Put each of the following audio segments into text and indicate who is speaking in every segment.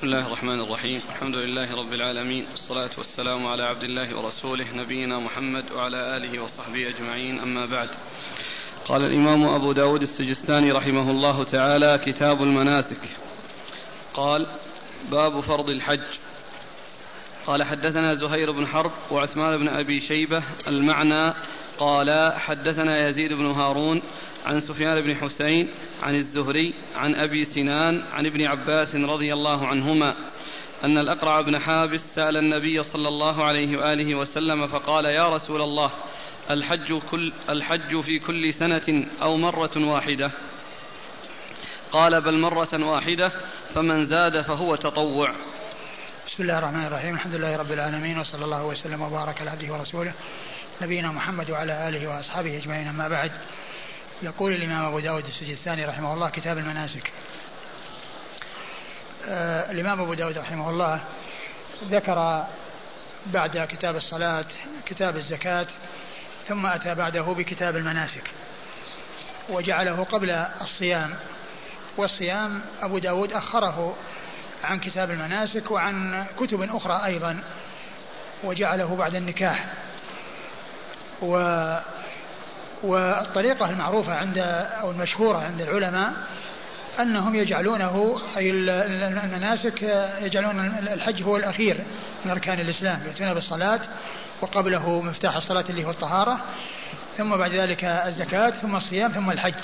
Speaker 1: بسم الله الرحمن الرحيم. الحمد لله رب العالمين والصلاة والسلام على عبد الله ورسوله نبينا محمد وعلى آله وصحبه أجمعين أما بعد. قال الإمام أبو داود السجستاني رحمه الله تعالى كتاب المناسك. قال باب فرض الحج. قال حدثنا زهير بن حرب وعثمان بن أبي شيبة المعنى قال حدثنا يزيد بن هارون عن سفيان بن حسين عن الزهري عن أبي سنان عن ابن عباس رضي الله عنهما أن الأقرع بن حابس سأل النبي صلى الله عليه وآله وسلم فقال يا رسول الله الحج كل الحج في كل سنة أو مرة واحدة؟ قال بل مرة واحدة فمن زاد فهو تطوع.
Speaker 2: بسم الله الرحمن الرحيم. الحمد لله رب العالمين وصلى الله وسلم وبارك على عبده ورسوله. نبينا محمد وعلى آله وأصحابه أجمعين أما بعد. يقول الإمام أبو داود السجستاني رحمه الله كتاب المناسك. آه الإمام أبو داود رحمه الله ذكر بعد كتاب الصلاة كتاب الزكاة ثم أتى بعده بكتاب المناسك وجعله قبل الصيام. والصيام أبو داود أخره عن كتاب المناسك وعن كتب أخرى أيضا وجعله بعد النكاح. و والطريقة المعروفة عند أو المشهورة عند العلماء أنهم يجعلونه أي المناسك يجعلون الحج هو الأخير من أركان الإسلام يأتون بالصلاة وقبله مفتاح الصلاة اللي هو الطهارة ثم بعد ذلك الزكاة ثم الصيام ثم الحج.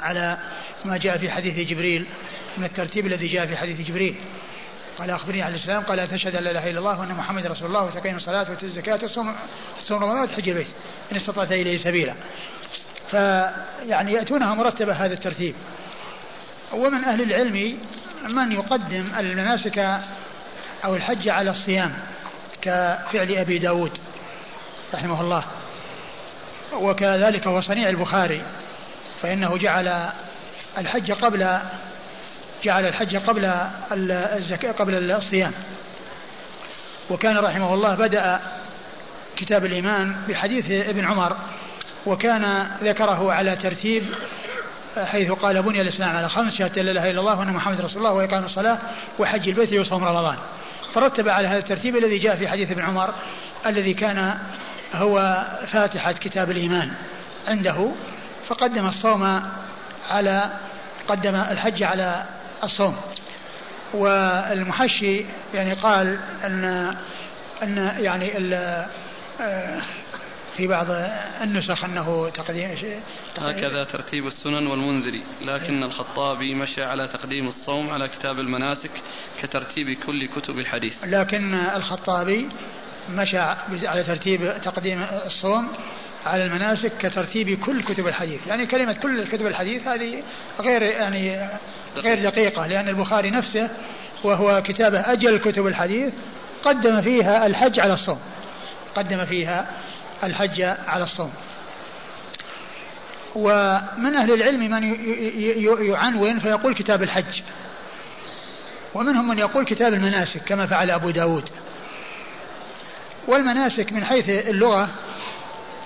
Speaker 2: على ما جاء في حديث جبريل من الترتيب الذي جاء في حديث جبريل. قال أخبرني عن الإسلام قال تشهد أن لا إله إلا الله وأن محمد رسول الله وتقيم الصلاة وتؤتي الزكاة وتصوم رمضان وتحج البيت إن استطعت إليه سبيلا. فيعني يأتونها مرتبة هذا الترتيب. ومن أهل العلم من يقدم المناسك أو الحج على الصيام كفعل أبي داود رحمه الله. وكذلك هو صنيع البخاري فإنه جعل الحج قبل جعل الحج قبل الزكاة قبل الصيام. وكان رحمه الله بدأ كتاب الإيمان بحديث ابن عمر وكان ذكره على ترتيب حيث قال بني الإسلام على خمس شهادة لا إله إلا الله وأن محمد رسول الله وإقام الصلاة وحج البيت وصوم رمضان. فرتب على هذا الترتيب الذي جاء في حديث ابن عمر الذي كان هو فاتحة كتاب الإيمان عنده فقدم الصوم على قدم الحج على الصوم. والمحشي يعني قال ان أن يعني آه، في بعض النسخ أنه تقديم
Speaker 1: هكذا ترتيب السنن والمنذري لكن الخطابي مشى على تقديم الصوم على كتاب المناسك كترتيب كل كتب الحديث.
Speaker 2: لكن الخطابي مشى على ترتيب تقديم الصوم على المناسك كترتيب كل كتب الحديث. يعني كلمة كل كتب الحديث هذه غير يعني غير دقيقة. لأن البخاري نفسه وهو كتابه أجل كتب الحديث قدم فيها الحج على الصوم. قدم فيها الحج على الصوم. ومن أهل العلم من يعنون فيقول كتاب الحج. ومنهم من يقول كتاب المناسك كما فعل أبو داود. والمناسك من حيث اللغة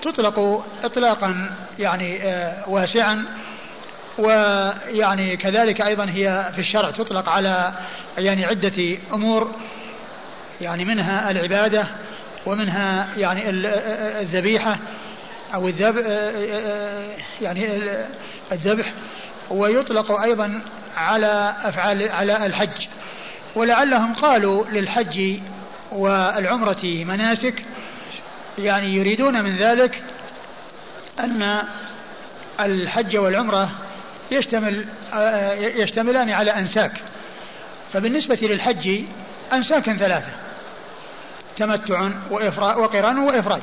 Speaker 2: تطلق إطلاقا يعني آه، واسعا ويعني كذلك أيضا هي في الشرع تطلق على يعني عدة أمور يعني منها العبادة ومنها يعني الذبيحة أو الذبح يعني الذبح ويطلق أيضا على أفعال على الحج. ولعلهم قالوا للحج والعمرة مناسك يعني يريدون من ذلك أن الحج والعمرة يشتمل يشتملان على أنساك. فبالنسبة للحج أنساك ثلاثة تمتع وقران وإفراد.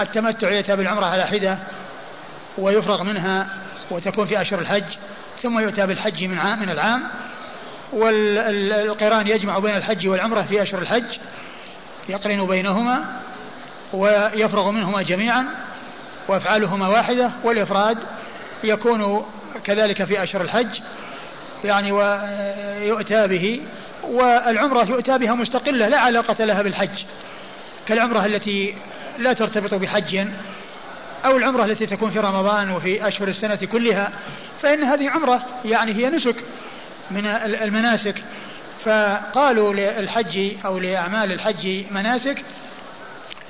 Speaker 2: التمتع يأتى بالعمرة على حدة ويفرغ منها وتكون في أشهر الحج ثم يؤتى بالحج من عام من العام. والقران يجمع بين الحج والعمرة في أشهر الحج يقرن بينهما. ويفرغ منهما جميعا وأفعالهما واحدة والإفراد يكون كذلك في أشهر الحج يعني ويؤتى به والعمرة يؤتى بها مستقلة لا علاقة لها بالحج. كالعمرة التي لا ترتبط بحج أو العمرة التي تكون في رمضان وفي أشهر السنة كلها فإن هذه عمرة يعني هي نسك من المناسك. فقالوا للحج أو لأعمال الحج مناسك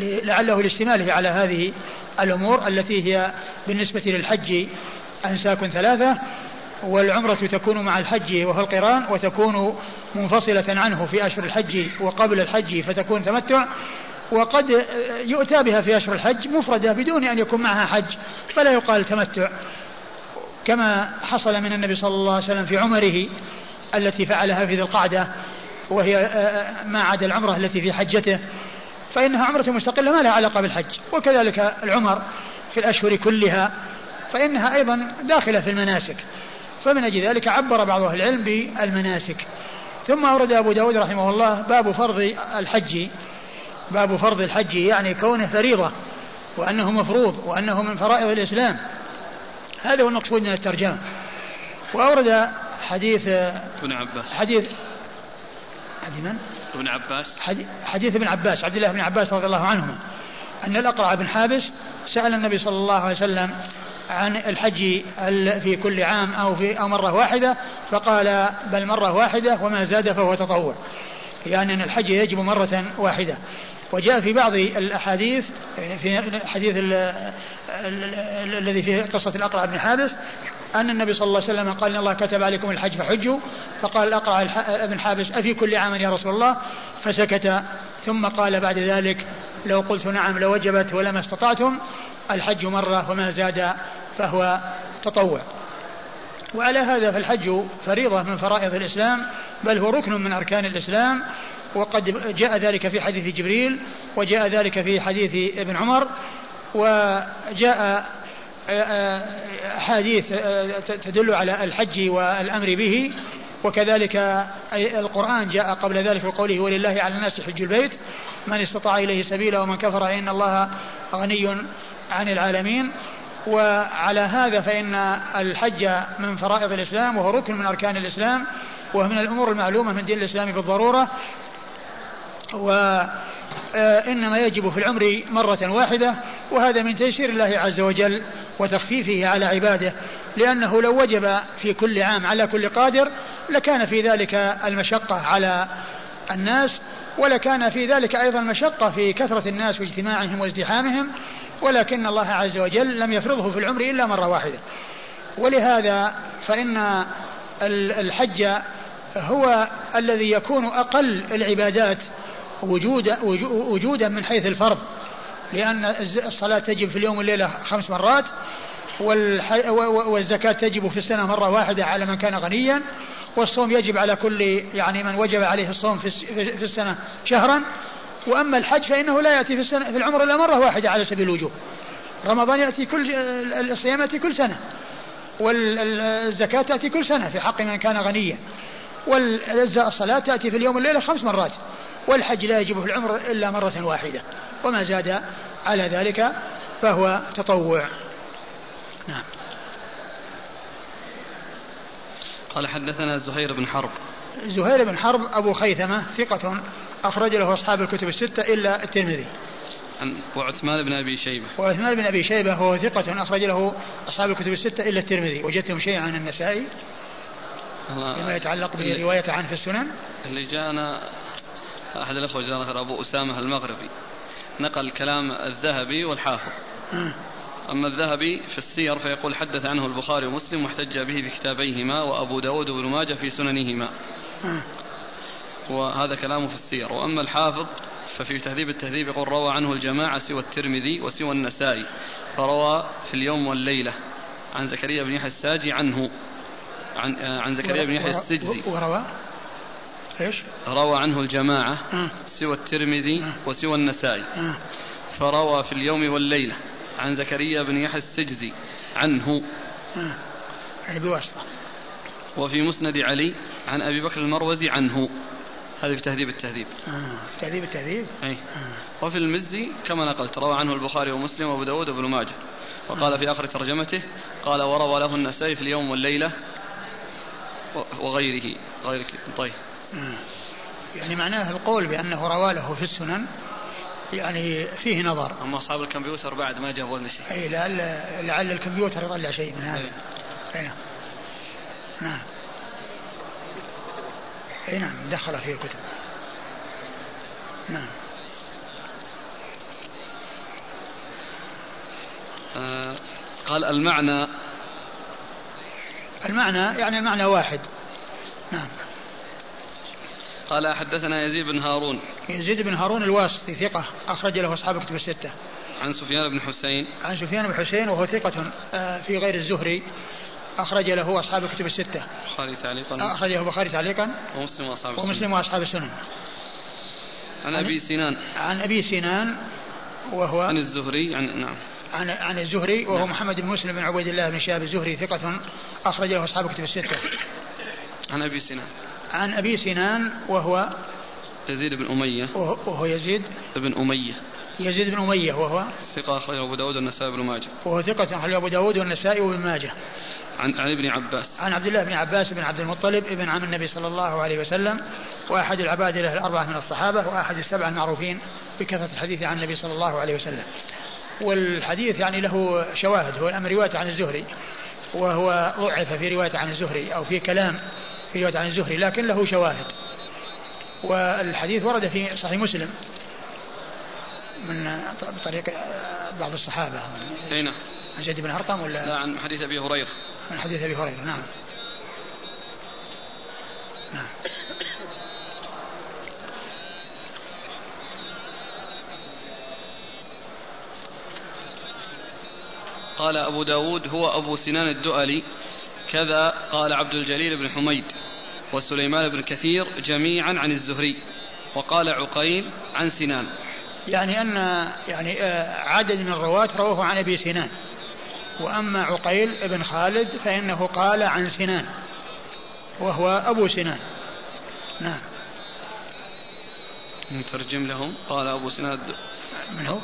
Speaker 2: لعله لاشتماله على هذه الأمور التي هي بالنسبة للحج أنساك ثلاثة والعمرة تكون مع الحج وهو القران وتكون منفصلة عنه في أشهر الحج وقبل الحج فتكون تمتع وقد يؤتى بها في أشهر الحج مفردة بدون أن يكون معها حج فلا يقال تمتع. كما حصل من النبي صلى الله عليه وسلم في عمره التي فعلها في ذي القعدة وهي آه، آه، ما عدا العمرة التي في حجته فإنها عمرة مستقلة ما لها علاقة بالحج وكذلك العمر في الأشهر كلها فإنها أيضا داخلة في المناسك. فمن أجل ذلك عبر بعض أهل العلم بالمناسك. ثم أورد أبو داود رحمه الله باب فرض الحج. باب فرض الحج يعني كونه فريضة وأنه مفروض وأنه من فرائض الإسلام. هذا هو المقصود من الترجمة. وأورد حديث
Speaker 1: ابن عباس.
Speaker 2: حديث حديث من؟
Speaker 1: ابن عباس؟
Speaker 2: حديث ابن عباس عبد الله بن عباس رضي الله عنهما أن الأقرع بن حابس سأل النبي صلى الله عليه وسلم عن الحج في كل عام أو في أو مرة واحدة فقال بل مرة واحدة وما زاد فهو تطوع. يعني أن الحج يجب مرة واحدة. وجاء في بعض الأحاديث يعني في حديث الذي في قصة الأقرع بن حابس أن النبي صلى الله عليه وسلم قال إن الله كتب عليكم الحج فحجوا. فقال الأقرع بن حابس أفي كل عام يا رسول الله؟ فسكت. ثم قال بعد ذلك لو قلت نعم لوجبت ولما استطعتم الحج مرة وما زاد فهو تطوع. وعلى هذا فالحج فريضة من فرائض الإسلام بل هو ركن من أركان الإسلام. وقد جاء ذلك في حديث جبريل وجاء ذلك في حديث ابن عمر وجاء أحاديث تدل على الحج والأمر به وكذلك القرآن جاء قبل ذلك بقوله ولله على الناس حج البيت من استطاع إليه سبيلا ومن كفر إن الله غني عن العالمين. وعلى هذا فإن الحج من فرائض الإسلام وهو ركن من أركان الإسلام ومن الأمور المعلومة من دين الإسلام بالضرورة. وإنما يجب في العمر مرة واحدة وهذا من تيسير الله عز وجل وتخفيفه على عباده لأنه لو وجب في كل عام على كل قادر لكان في ذلك المشقة على الناس ولكان في ذلك أيضا المشقة في كثرة الناس واجتماعهم وازدحامهم ولكن الله عز وجل لم يفرضه في العمر إلا مرة واحدة. ولهذا فإن الحج هو الذي يكون أقل العبادات وجودا وجودا من حيث الفرض لأن الصلاة تجب في اليوم والليلة خمس مرات والزكاة تجب في السنة مرة واحدة على من كان غنيا والصوم يجب على كل يعني من وجب عليه الصوم في السنة شهرا. وأما الحج فإنه لا يأتي في, السنة في العمر إلا مرة واحدة على سبيل الوجوب. رمضان يأتي كل الصيام يأتي كل سنة. والزكاة تأتي كل سنة في حق من كان غنيا. والصلاة تأتي في اليوم والليلة خمس مرات. والحج لا يجب في العمر إلا مرة واحدة وما زاد على ذلك فهو تطوع. نعم.
Speaker 1: قال حدثنا زهير بن حرب.
Speaker 2: زهير بن حرب أبو خيثمة ثقة أخرج له أصحاب الكتب الستة إلا الترمذي.
Speaker 1: عن وعثمان بن أبي شيبة.
Speaker 2: وعثمان بن أبي شيبة هو ثقة أخرج له أصحاب الكتب الستة إلا الترمذي. وجدتم شيئا عن النسائي فيما يتعلق برواية عنه في السنن.
Speaker 1: اللي جاءنا أحد الأخوة جاءنا أبو أسامة المغربي. نقل كلام الذهبي والحافظ. أما الذهبي في السير فيقول حدث عنه البخاري ومسلم واحتج به في كتابيهما وأبو داود وابن ماجه في سننهما. وهذا كلامه في السير. وأما الحافظ ففي تهذيب التهذيب يقول روى عنه الجماعة سوى الترمذي وسوى النسائي. فروى في اليوم والليلة. عن زكريا بن يحيى الساجي عنه. عن عن زكريا بن يحيى السجزي.
Speaker 2: وروى إيش؟
Speaker 1: روى عنه الجماعة سوى الترمذي وسوى النسائي. فروى في اليوم والليلة عن زكريا بن يحيى السجزي عنه.
Speaker 2: يعني بواسطة.
Speaker 1: وفي مسند علي عن أبي بكر المروزي عنه. هذه في تهذيب التهذيب.
Speaker 2: آه. تهذيب التهذيب؟
Speaker 1: أي. آه. وفي المزي كما نقلت روى عنه البخاري ومسلم وأبو داود وابن ماجه. وقال آه. في آخر ترجمته قال وروى له النسائي في اليوم والليلة وغيره غير طيب.
Speaker 2: آه. يعني معناه القول بأنه روى له في السنن يعني فيه نظر.
Speaker 1: أما أصحاب الكمبيوتر بعد ما جابوا لنا شيء.
Speaker 2: أي لعل لعل الكمبيوتر يطلع شيء من هذا. أي. نعم. نعم. إي نعم دخل فيه الكتب. نعم.
Speaker 1: آه قال المعنى.
Speaker 2: المعنى يعني المعنى واحد. نعم.
Speaker 1: قال حدثنا يزيد بن هارون.
Speaker 2: يزيد بن هارون الواسطي ثقة أخرج له أصحاب الكتب الستة.
Speaker 1: عن سفيان بن حسين.
Speaker 2: عن سفيان بن حسين وهو ثقة آه، في غير الزهري أخرج له أصحاب الكتب الستة.
Speaker 1: البخاري تعليقا.
Speaker 2: أخرجه البخاري تعليقا.
Speaker 1: ومسلم وأصحاب السنن.
Speaker 2: ومسلم وأصحاب السنن.
Speaker 1: عن أبي سنان.
Speaker 2: عن أبي سنان وهو
Speaker 1: عن الزهري عن نعم.
Speaker 2: عن عن الزهري وهو محمد بن مسلم بن عبيد الله بن شهاب الزهري ثقة أخرج له أصحاب الكتب الستة.
Speaker 1: عن أبي سنان.
Speaker 2: عن أبي سنان وهو
Speaker 1: يزيد بن أمية.
Speaker 2: وهو يزيد.
Speaker 1: بن أمية.
Speaker 2: يزيد بن أمية وهو
Speaker 1: ثقة أخرجه أبو داود والنسائي بن ماجه.
Speaker 2: وهو ثقة أخرجه أبو داود والنسائي وابن ماجه.
Speaker 1: عن عن ابن عباس.
Speaker 2: عن عبد الله بن عباس بن عبد المطلب ابن عم النبي صلى الله عليه وسلم وأحد العباد له الأربعة من الصحابة وأحد السبعة المعروفين بكثرة الحديث عن النبي صلى الله عليه وسلم. والحديث يعني له شواهد هو الأمر رواية عن الزهري وهو ضعف في رواية عن الزهري أو في كلام في رواية عن الزهري لكن له شواهد. والحديث ورد في صحيح مسلم من طريق بعض الصحابة.
Speaker 1: أي نعم.
Speaker 2: عن زيد بن أرقم ولا؟
Speaker 1: لا عن حديث أبي هريرة.
Speaker 2: من حديث أبي هريرة نعم. نعم.
Speaker 1: قال أبو داود هو أبو سنان الدؤلي كذا قال عبد الجليل بن حميد وسليمان بن كثير جميعا عن الزهري وقال عقيل عن سنان.
Speaker 2: يعني أن يعني آه، عدد من الرواة رواه عن أبي سنان. وأما عقيل بن خالد فإنه قال عن سنان وهو أبو سنان. نعم.
Speaker 1: نترجم لهم. قال أبو سنان
Speaker 2: من هو؟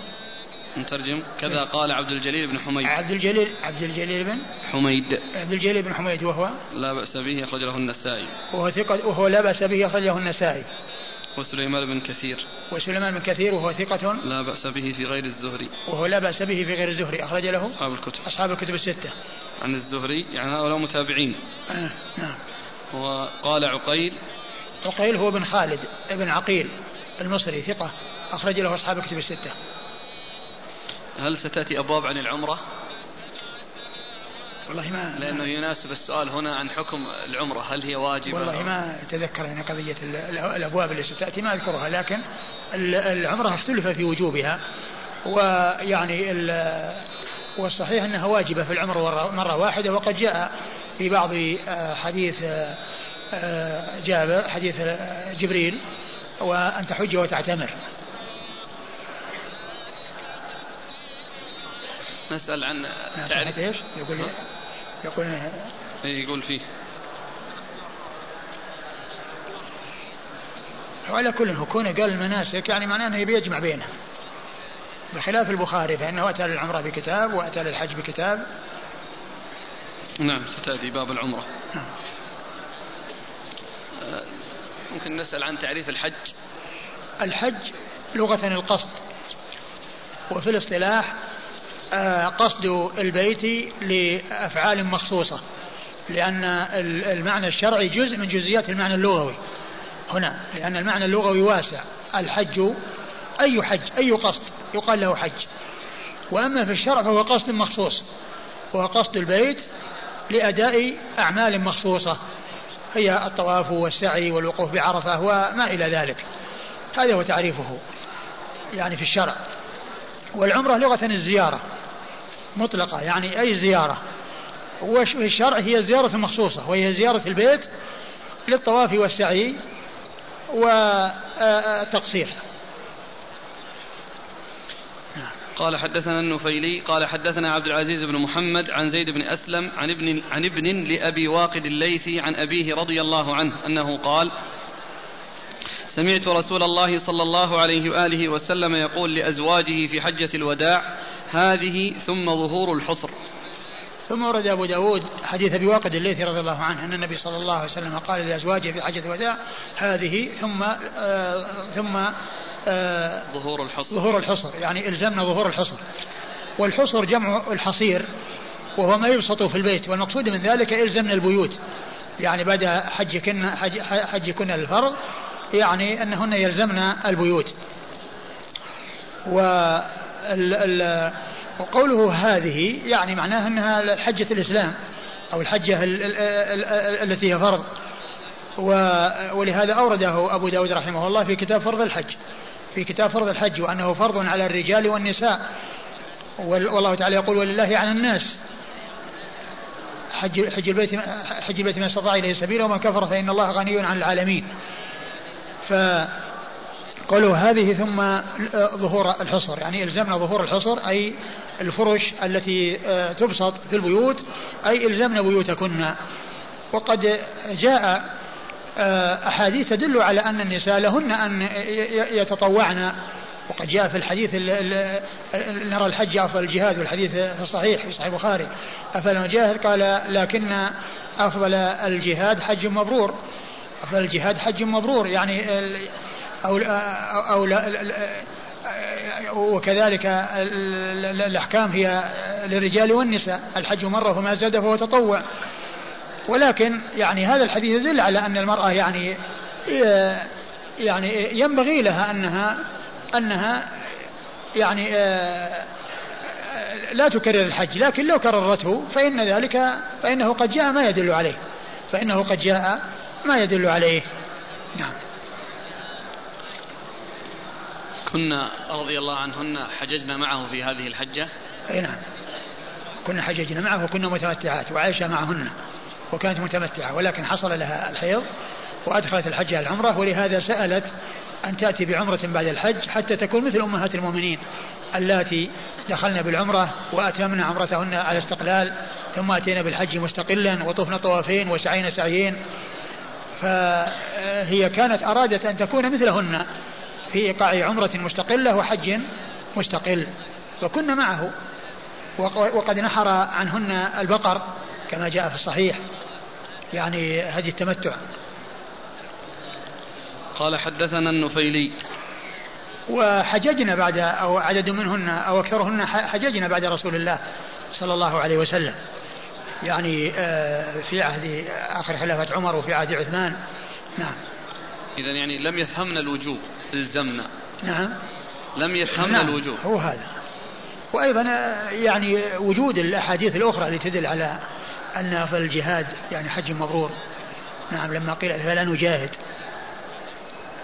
Speaker 1: نترجم. كذا قال عبد الجليل بن حميد.
Speaker 2: عبد الجليل عبد الجليل بن
Speaker 1: حميد.
Speaker 2: عبد الجليل بن حميد وهو
Speaker 1: لا بأس به أخرج له النسائي.
Speaker 2: وهو ثقة وهو لا بأس به أخرجه النسائي.
Speaker 1: وسليمان بن كثير.
Speaker 2: وسليمان بن كثير وهو ثقة
Speaker 1: لا بأس به في غير الزهري.
Speaker 2: وهو لا بأس به في غير الزهري. أخرج له
Speaker 1: أصحاب الكتب.
Speaker 2: أصحاب الكتب الستة.
Speaker 1: عن الزهري يعني هؤلاء متابعين.
Speaker 2: آه نعم.
Speaker 1: وقال عقيل.
Speaker 2: عقيل هو بن خالد بن عقيل المصري ثقة. أخرج له أصحاب الكتب الستة.
Speaker 1: هل ستأتي أبواب عن العمرة؟
Speaker 2: والله ما
Speaker 1: لأنه يناسب السؤال هنا عن حكم العمرة هل هي واجبة
Speaker 2: والله ما أتذكر أن قضية ال- ال- الأبواب اللي ستأتي ما أذكرها لكن ال- العمرة اختلف في وجوبها ويعني ال- والصحيح أنها واجبة في العمر مرة واحدة وقد جاء في بعض آه، حديث آه، آه، جابر حديث جبريل وأن تحج وتعتمر.
Speaker 1: نسأل عن
Speaker 2: نعم،
Speaker 1: تعريف.
Speaker 2: إيش؟ يقول يقول
Speaker 1: إيه يقول فيه.
Speaker 2: وعلى كل هو كونه قال المناسك يعني معناه إنه يبي يجمع بينها. بخلاف البخاري فإنه أتى للعمرة بكتاب وأتى للحج بكتاب.
Speaker 1: نعم ستأتي باب العمرة.
Speaker 2: نعم.
Speaker 1: آه، ممكن نسأل عن تعريف الحج؟
Speaker 2: الحج لغة القصد وفي الاصطلاح قصد البيت لأفعال مخصوصة لأن ال- المعنى الشرعي جزء من جزئيات المعنى اللغوي. هنا لأن المعنى اللغوي واسع. الحج أي حج أي قصد يقال له حج. وأما في الشرع فهو قصد مخصوص. هو قصد البيت لأداء أعمال مخصوصة. هي الطواف والسعي والوقوف بعرفة وما إلى ذلك. هذا هو تعريفه يعني في الشرع. والعمرة لغة الزيارة مطلقة يعني أي زيارة. وفي الشرع هي زيارة مخصوصة وهي زيارة البيت للطواف والسعي والتقصير
Speaker 1: قال حدثنا النفيلي قال حدثنا عبد العزيز بن محمد عن زيد بن أسلم عن ابن عن ابن لأبي واقد الليثي عن أبيه رضي الله عنه أنه قال سمعت رسول الله صلى الله عليه وآله وسلم يقول لأزواجه في حجة الوداع هذه ثم ظهور الحصر.
Speaker 2: ثم ورد أبو داود حديث أبي واقد الليثي رضي الله عنه أن النبي صلى الله عليه وسلم قال لأزواجه في حجة الوداع هذه ثم آه ثم آه
Speaker 1: ظهور الحصر.
Speaker 2: ظهور الحصر يعني إلزمنا ظهور الحصر. والحصر جمع الحصير وهو ما يبسط في البيت والمقصود من ذلك إلزمنا البيوت. يعني بعد حجكن حج حجكن الفرض يعني أنهن يلزمن البيوت. وقوله هذه يعني معناها أنها حجة الإسلام أو الحجة التي هي فرض. ولهذا أورده أبو داود رحمه الله في كتاب فرض الحج. في كتاب فرض الحج وأنه فرض على الرجال والنساء. والله تعالى يقول ولله على الناس حج حج البيت حج البيت من استطاع إليه سبيلا ومن كفر فإن الله غني عن العالمين. فقالوا هذه ثم ظهور الحصر يعني الزمنا ظهور الحصر أي الفرش التي آه، تبسط في البيوت أي الزمنا بيوتكن. وقد جاء آه، أحاديث تدل على أن النساء لهن أن يتطوعن. وقد جاء في الحديث نرى الحج أفضل الجهاد والحديث في الصحيح في صحيح البخاري. افضل الجهاد قال لكن أفضل الجهاد حج مبرور. افضل الجهاد حج مبرور يعني أو, أو وكذلك الأحكام هي للرجال والنساء الحج مرة فما زاد فهو تطوع. ولكن يعني هذا الحديث يدل على أن المرأة يعني يعني ينبغي لها أنها أنها يعني لا تكرر الحج لكن لو كررته فإن ذلك فإنه قد جاء ما يدل عليه. فإنه قد جاء ما يدل عليه. نعم.
Speaker 1: كنا رضي الله عنهن حججنا معه في هذه الحجة.
Speaker 2: أي نعم. كنا حججنا معه وكنا متمتعات وعائشة معهن وكانت متمتعة ولكن حصل لها الحيض وأدخلت الحج العمرة ولهذا سألت أن تأتي بعمرة بعد الحج حتى تكون مثل أمهات المؤمنين اللاتي دخلن بالعمرة وأتممن عمرتهن على استقلال ثم أتينا بالحج مستقلا وطفن طوافين وسعينا سعيين فهي كانت أرادت أن تكون مثلهن في إيقاع عمرة مستقلة وحج مستقل فكنا معه. وقد نحر عنهن البقر كما جاء في الصحيح يعني هدي التمتع.
Speaker 1: قال حدثنا النفيلي.
Speaker 2: وحججنا بعد أو عدد منهن أو أكثرهن حججنا بعد رسول الله صلى الله عليه وسلم. يعني آه، في عهد آخر خلافة عمر وفي عهد عثمان. نعم.
Speaker 1: إذا يعني لم يفهمنا الوجوب الزمنا
Speaker 2: نعم.
Speaker 1: لم يفهمنا نعم الوجوب.
Speaker 2: هو هذا. وأيضا آه، يعني وجود الأحاديث الأخرى اللي تدل على أن الجهاد يعني حج مبرور. نعم لما قيل فلا نجاهد.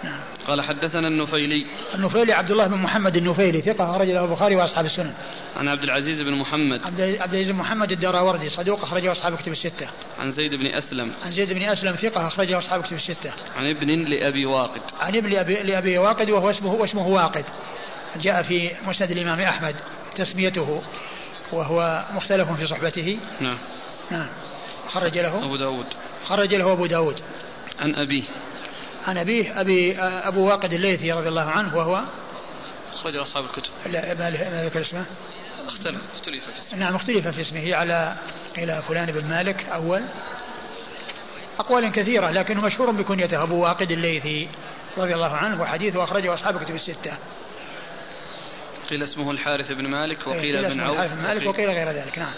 Speaker 1: نعم. قال حدثنا النفيلي.
Speaker 2: النفيلي عبد الله بن محمد النفيلي ثقة أخرج له البخاري وأصحاب السنن.
Speaker 1: عن عبد العزيز بن محمد.
Speaker 2: عبد العزيز بن محمد الدراوردي صدوق أخرجه أصحاب كتب الستة.
Speaker 1: عن زيد بن أسلم.
Speaker 2: عن زيد بن أسلم ثقة أخرجه أصحاب كتب الستة.
Speaker 1: عن ابن لأبي واقد.
Speaker 2: عن ابن لأبي, لأبي واقد وهو اسمه واسمه واقد. جاء في مسند الإمام أحمد تسميته وهو مختلف في صحبته.
Speaker 1: نعم.
Speaker 2: نعم. خرج له.
Speaker 1: أبو داود.
Speaker 2: خرج له أبو داود.
Speaker 1: عن أبيه.
Speaker 2: عن أبيه أبي أبو واقد الليثي رضي الله عنه وهو؟
Speaker 1: أخرج أصحاب الكتب.
Speaker 2: لا ما ذكر اسمه.
Speaker 1: اختلف اختلف في اسمه.
Speaker 2: نعم اختلف في اسمه. على إلى فلان بن مالك أول. أقوال كثيرة لكنه مشهور بكنيته أبو واقد الليثي رضي الله عنه وحديثه أخرجه أصحاب الكتب الستة.
Speaker 1: قيل اسمه الحارث بن مالك وقيل ابن عوف
Speaker 2: الحارث بن مالك وقيل غير ذلك. نعم.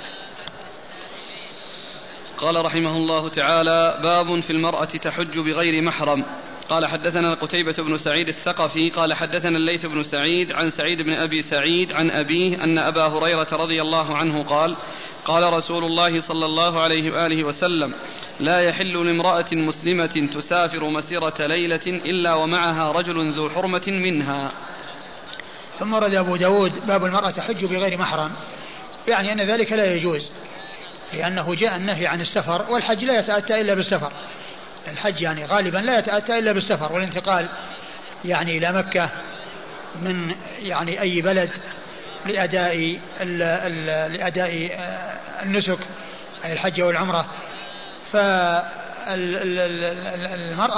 Speaker 1: قال رحمه الله تعالى باب في المرأة تحج بغير محرم. قال حدثنا قتيبة بن سعيد الثقفي قال حدثنا الليث بن سعيد عن سعيد بن أبي سعيد عن أبيه أن أبا هريرة رضي الله عنه قال قال رسول الله صلى الله عليه وآله وسلم لا يحل لامرأة مسلمة تسافر مسيرة ليلة إلا ومعها رجل ذو حرمة منها.
Speaker 2: ثم ورد أبو داود باب المرأة تحج بغير محرم. يعني أن ذلك لا يجوز. لأنه جاء النهي عن السفر والحج لا يتأتى إلا بالسفر. الحج يعني غالبا لا يتأتى إلا بالسفر والانتقال يعني إلى مكة من يعني أي بلد لأداء لأداء النسك أي الحج والعمرة. فالمرأة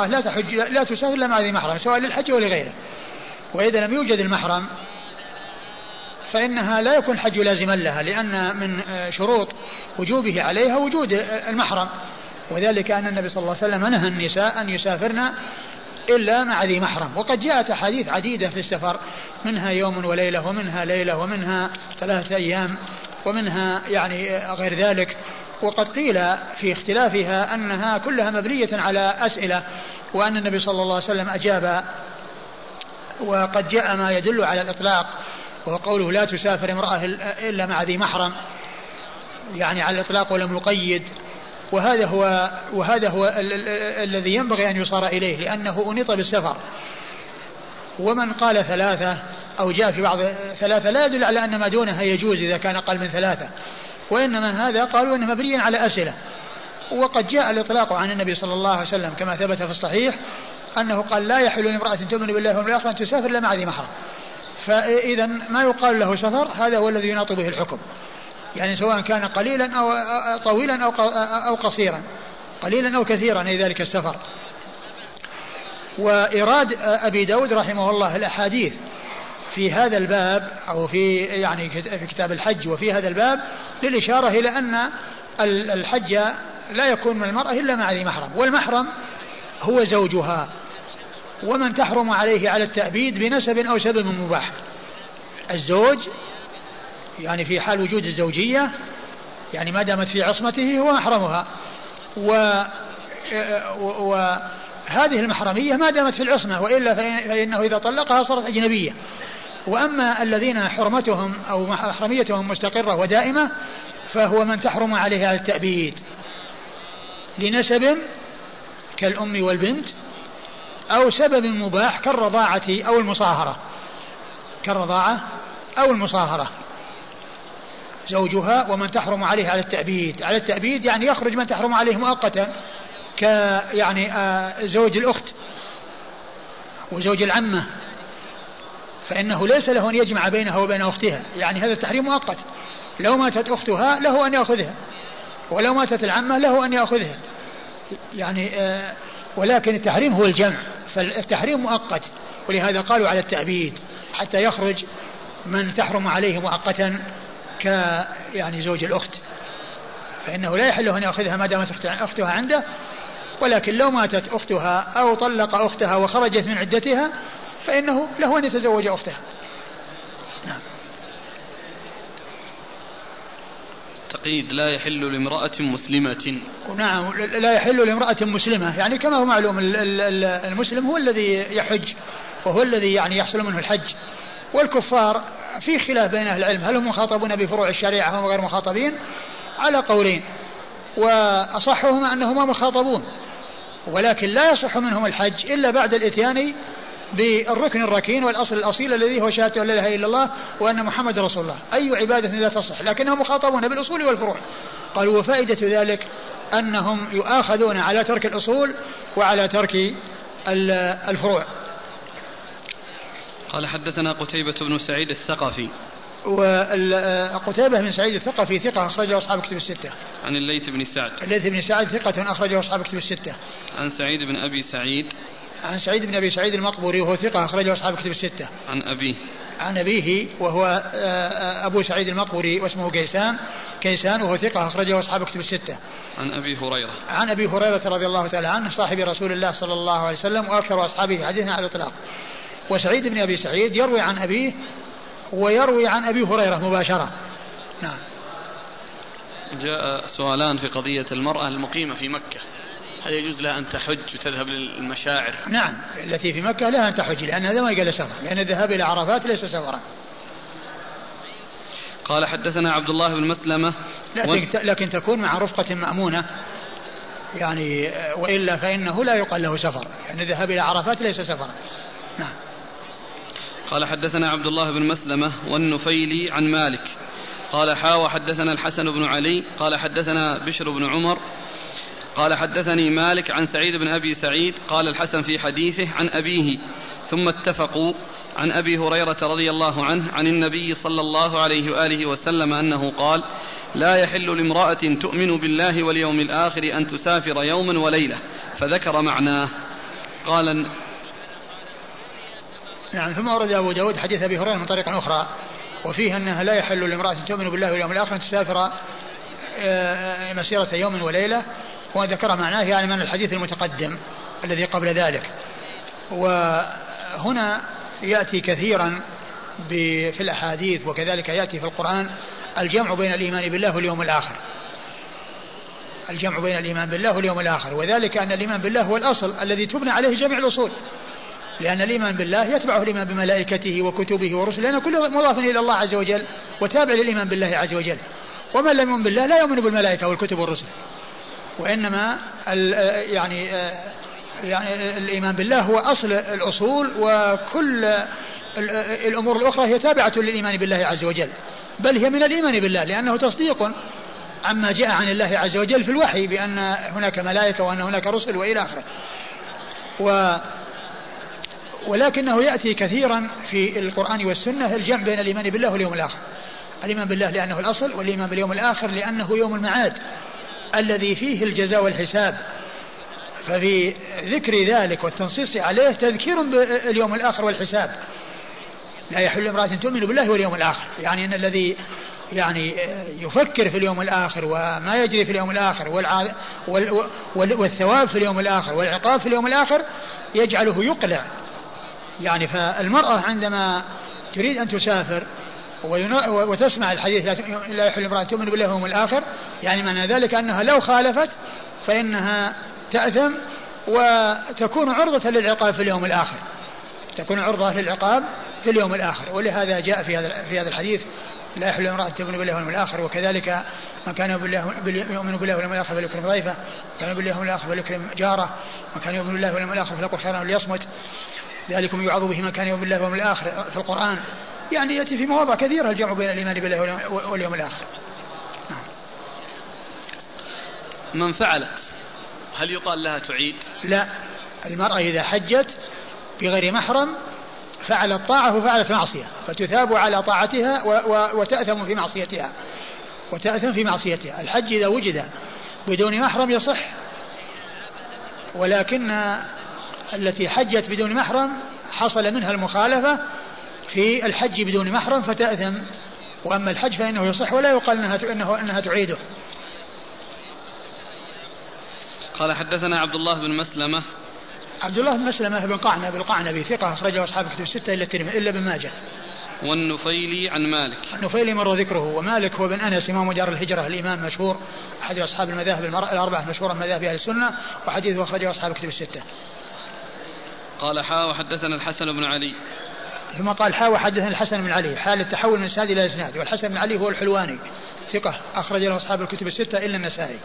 Speaker 2: لا تحج لا تسافر إلا مع ذي محرم سواء للحج ولغيره وإذا لم يوجد المحرم فإنها لا يكون الحج لازما لها لأن من آه، شروط وجوبه عليها وجود المحرم. وذلك أن النبي صلى الله عليه وسلم نهى النساء أن يسافرن إلا مع ذي محرم. وقد جاءت أحاديث عديدة في السفر منها يوم وليلة ومنها ليلة ومنها ثلاثة أيام ومنها يعني غير ذلك. وقد قيل في اختلافها أنها كلها مبنية على أسئلة وأن النبي صلى الله عليه وسلم أجاب وقد جاء ما يدل على الإطلاق. وهو قوله لا تسافر امرأة إلا مع ذي محرم يعني على الإطلاق ولم يقيد. وهذا هو وهذا هو الذي ينبغي أن يصار إليه لأنه أنيط بالسفر. ومن قال ثلاثة أو جاء في بعض ثلاثة لا يدل على أن ما دونها يجوز إذا كان أقل من ثلاثة. وإنما هذا قالوا أنه مبني على أسئلة. وقد جاء الإطلاق عن النبي صلى الله عليه وسلم كما ثبت في الصحيح أنه قال لا يحل لامرأة تؤمن بالله واليوم الآخر أن تسافر إلا مع ذي محرم. فإذا ما يقال له سفر هذا هو الذي يناط به الحكم. يعني سواء كان قليلا أو طويلا أو أو قصيرا. قليلا أو كثيرا أي ذلك السفر. وإيراد أبي داود رحمه الله الأحاديث في هذا الباب أو في يعني في كتاب الحج وفي هذا الباب للإشارة إلى أن الحج لا يكون من المرأة إلا مع ذي محرم. والمحرم هو زوجها. ومن تحرم عليه على التأبيد بنسب أو سبب مباح. الزوج يعني في حال وجود الزوجية يعني ما دامت في عصمته هو محرمها و وهذه المحرمية ما دامت في العصمة وإلا فإنه إذا طلقها صارت أجنبية. وأما الذين حرمتهم أو محرميتهم مستقرة ودائمة فهو من تحرم عليه على التأبيد. لنسب كالأم والبنت أو سبب مباح كالرضاعة أو المصاهرة. كالرضاعة أو المصاهرة. زوجها ومن تحرم عليه على التأبيد. على التأبيد يعني يخرج من تحرم عليه مؤقتا ك يعني آه، زوج الأخت وزوج العمة. فإنه ليس له أن يجمع بينها وبين أختها. يعني هذا التحريم مؤقت. لو ماتت أختها له أن يأخذها. ولو ماتت العمة له أن يأخذها. يعني آه ولكن التحريم هو الجمع. فالتحريم مؤقت ولهذا قالوا على التأبيد حتى يخرج من تحرم عليه مؤقتا ك يعني زوج الأخت. فإنه لا يحل أن يأخذها ما دامت أختها عنده ولكن لو ماتت أختها أو طلق أختها وخرجت من عدتها فإنه له أن يتزوج أختها. نعم.
Speaker 1: تقييد لا يحل لامرأة مسلمة.
Speaker 2: نعم لا يحل لامرأة مسلمة. يعني كما هو معلوم المسلم هو الذي يحج وهو الذي يعني يحصل منه الحج. والكفار في خلاف بين أهل العلم. هل هم مخاطبون بفروع الشريعة هم غير مخاطبين؟ على قولين. وأصحهما أنهما مخاطبون. ولكن لا يصح منهم الحج إلا بعد الإتيان بالركن الركين والأصل الأصيل الذي هو شهادة لا إله إلا الله وأن محمد رسول الله. أي عبادة لا تصح لكنهم مخاطبون بالأصول والفروع. قالوا وفائدة ذلك أنهم يؤاخذون على ترك الأصول وعلى ترك الفروع.
Speaker 1: قال حدثنا قتيبة بن سعيد الثقفي.
Speaker 2: وقتيبة بن سعيد الثقفي ثقة أخرجه أصحاب كتب الستة.
Speaker 1: عن الليث بن سعد.
Speaker 2: الليث بن سعد ثقة أخرجه أصحاب كتب الستة.
Speaker 1: عن سعيد بن أبي سعيد.
Speaker 2: عن سعيد بن أبي سعيد المقبوري وهو ثقة أخرجه أصحاب كتب الستة.
Speaker 1: عن أبيه.
Speaker 2: عن أبيه وهو آه، آه، أبو سعيد المقبوري واسمه كيسان كيسان وهو ثقة أخرجه أصحاب كتب الستة.
Speaker 1: عن أبي هريرة.
Speaker 2: عن أبي هريرة رضي الله تعالى عنه صاحب رسول الله صلى الله عليه وسلم وأكثر أصحابه حديثا على الإطلاق. وسعيد بن أبي سعيد يروي عن أبيه ويروي عن أبي هريرة مباشرة. نعم.
Speaker 1: جاء سؤالان في قضية المرأة المقيمة في مكة. هل يجوز لها أن تحج وتذهب للمشاعر؟
Speaker 2: نعم. التي في مكة لها أن تحج لأن هذا ما قال سفر لأن الذهاب إلى عرفات ليس سفرا.
Speaker 1: قال حدثنا عبد الله بن مسلمة
Speaker 2: لكن, و... لكن تكون مع رفقة مأمونة. يعني وإلا فإنه لا يقال له سفر. يعني الذهاب إلى عرفات ليس سفرا. نعم.
Speaker 1: قال حدثنا عبد الله بن مسلمة والنفيلي عن مالك. قال حا وحدثنا الحسن بن علي قال حدثنا بشر بن عمر قال حدثني مالك عن سعيد بن أبي سعيد قال الحسن في حديثه عن أبيه ثم اتفقوا عن أبي هريرة رضي الله عنه عن النبي صلى الله عليه وآله وسلم أنه قال لا يحل لامرأة تؤمن بالله واليوم الآخر أن تسافر يوما وليلة فذكر معناه. قال
Speaker 2: نعم ثم ورد أبو داود حديث أبي هريرة من طريق أخرى وفيه أنها لا يحل لامرأة تؤمن بالله واليوم الآخر أن تسافر آه، مسيرة يوم وليلة وذكر معناه يعني من الحديث المتقدم الذي قبل ذلك. وهنا يأتي كثيرا في الأحاديث وكذلك يأتي في القرآن الجمع بين الإيمان بالله واليوم الآخر. الجمع بين الإيمان بالله واليوم الآخر وذلك أن الإيمان بالله هو الأصل الذي تبنى عليه جميع الأصول. لأن الإيمان بالله يتبعه الإيمان بملائكته وكتبه ورسله لأن كله مضاف إلى الله عز وجل وتابع للإيمان بالله عز وجل. ومن لم يؤمن بالله لا يؤمن بالملائكة والكتب والرسل. وإنما يعني يعني الإيمان بالله هو أصل الأصول وكل الأمور الأخرى هي تابعة للإيمان بالله عز وجل. بل هي من الإيمان بالله لأنه تصديق عما جاء عن الله عز وجل في الوحي بأن هناك ملائكة وأن هناك رسل وإلى آخره. و ولكنه يأتي كثيرا في القرآن والسنة الجمع بين الإيمان بالله واليوم الآخر. الإيمان بالله لأنه الأصل والإيمان باليوم الآخر لأنه يوم المعاد الذي فيه الجزاء والحساب. ففي ذكر ذلك والتنصيص عليه تذكير باليوم الآخر والحساب. لا يحل امرأة تؤمن بالله واليوم الآخر. يعني أن الذي يعني يفكر في اليوم الآخر وما يجري في اليوم الآخر والع... وال... والثواب في اليوم الآخر والعقاب في اليوم الآخر يجعله يقلع. يعني فالمرأة عندما تريد أن تسافر وتسمع الحديث لا يحل امرأة تؤمن بالله واليوم الآخر يعني معنى ذلك أنها لو خالفت فإنها تأثم وتكون عرضة للعقاب في اليوم الآخر. تكون عرضة للعقاب في اليوم الآخر. ولهذا جاء في هذا في هذا الحديث لا يحل امرأة تؤمن بالله واليوم الآخر وكذلك من كان يؤمن بالله واليوم الآخر فليكرم ضيفه كان بالله واليوم الآخر فليكرم جاره من كان يؤمن بالله واليوم الآخر فليقل خيرا وليصمت ذلكم يوعظ به من كان يؤمن بالله واليوم الآخر في القرآن. يعني يأتي في مواضع كثيرة الجمع بين الإيمان بالله واليوم الآخر. نعم.
Speaker 1: من فعلت هل يقال لها تعيد؟
Speaker 2: لا. المرأة إذا حجت بغير محرم فعلت طاعة وفعلت معصية. فتثاب على طاعتها وتأثم في معصيتها. وتأثم في معصيتها. الحج إذا وجد بدون محرم يصح. ولكن التي حجت بدون محرم حصل منها المخالفة في الحج بدون محرم فتأثم وأما الحج فإنه يصح ولا يقال أنها, إنه أنها تعيده
Speaker 1: قال حدثنا عبد الله بن مسلمة
Speaker 2: عبد الله بن مسلمة بن قعنب القعنبي ثقة أخرجه أصحاب الكتب الستة إلا الترمذي إلا ابن ماجه.
Speaker 1: والنفيلي عن مالك.
Speaker 2: النفيلي مر ذكره ومالك هو بن أنس إمام دار الهجرة الإمام مشهور أحد أصحاب المذاهب الأربعة المشهورة من مذاهب أهل السنة وحديثه أخرجه أصحاب الكتب الستة.
Speaker 1: قال حا وحدثنا الحسن بن علي.
Speaker 2: ثم قال حا وحدثنا الحسن بن علي. حال التحول من إسناد إلى إسناد. والحسن بن علي هو الحلواني. ثقة. أخرج له أصحاب الكتب الستة إلا النسائي.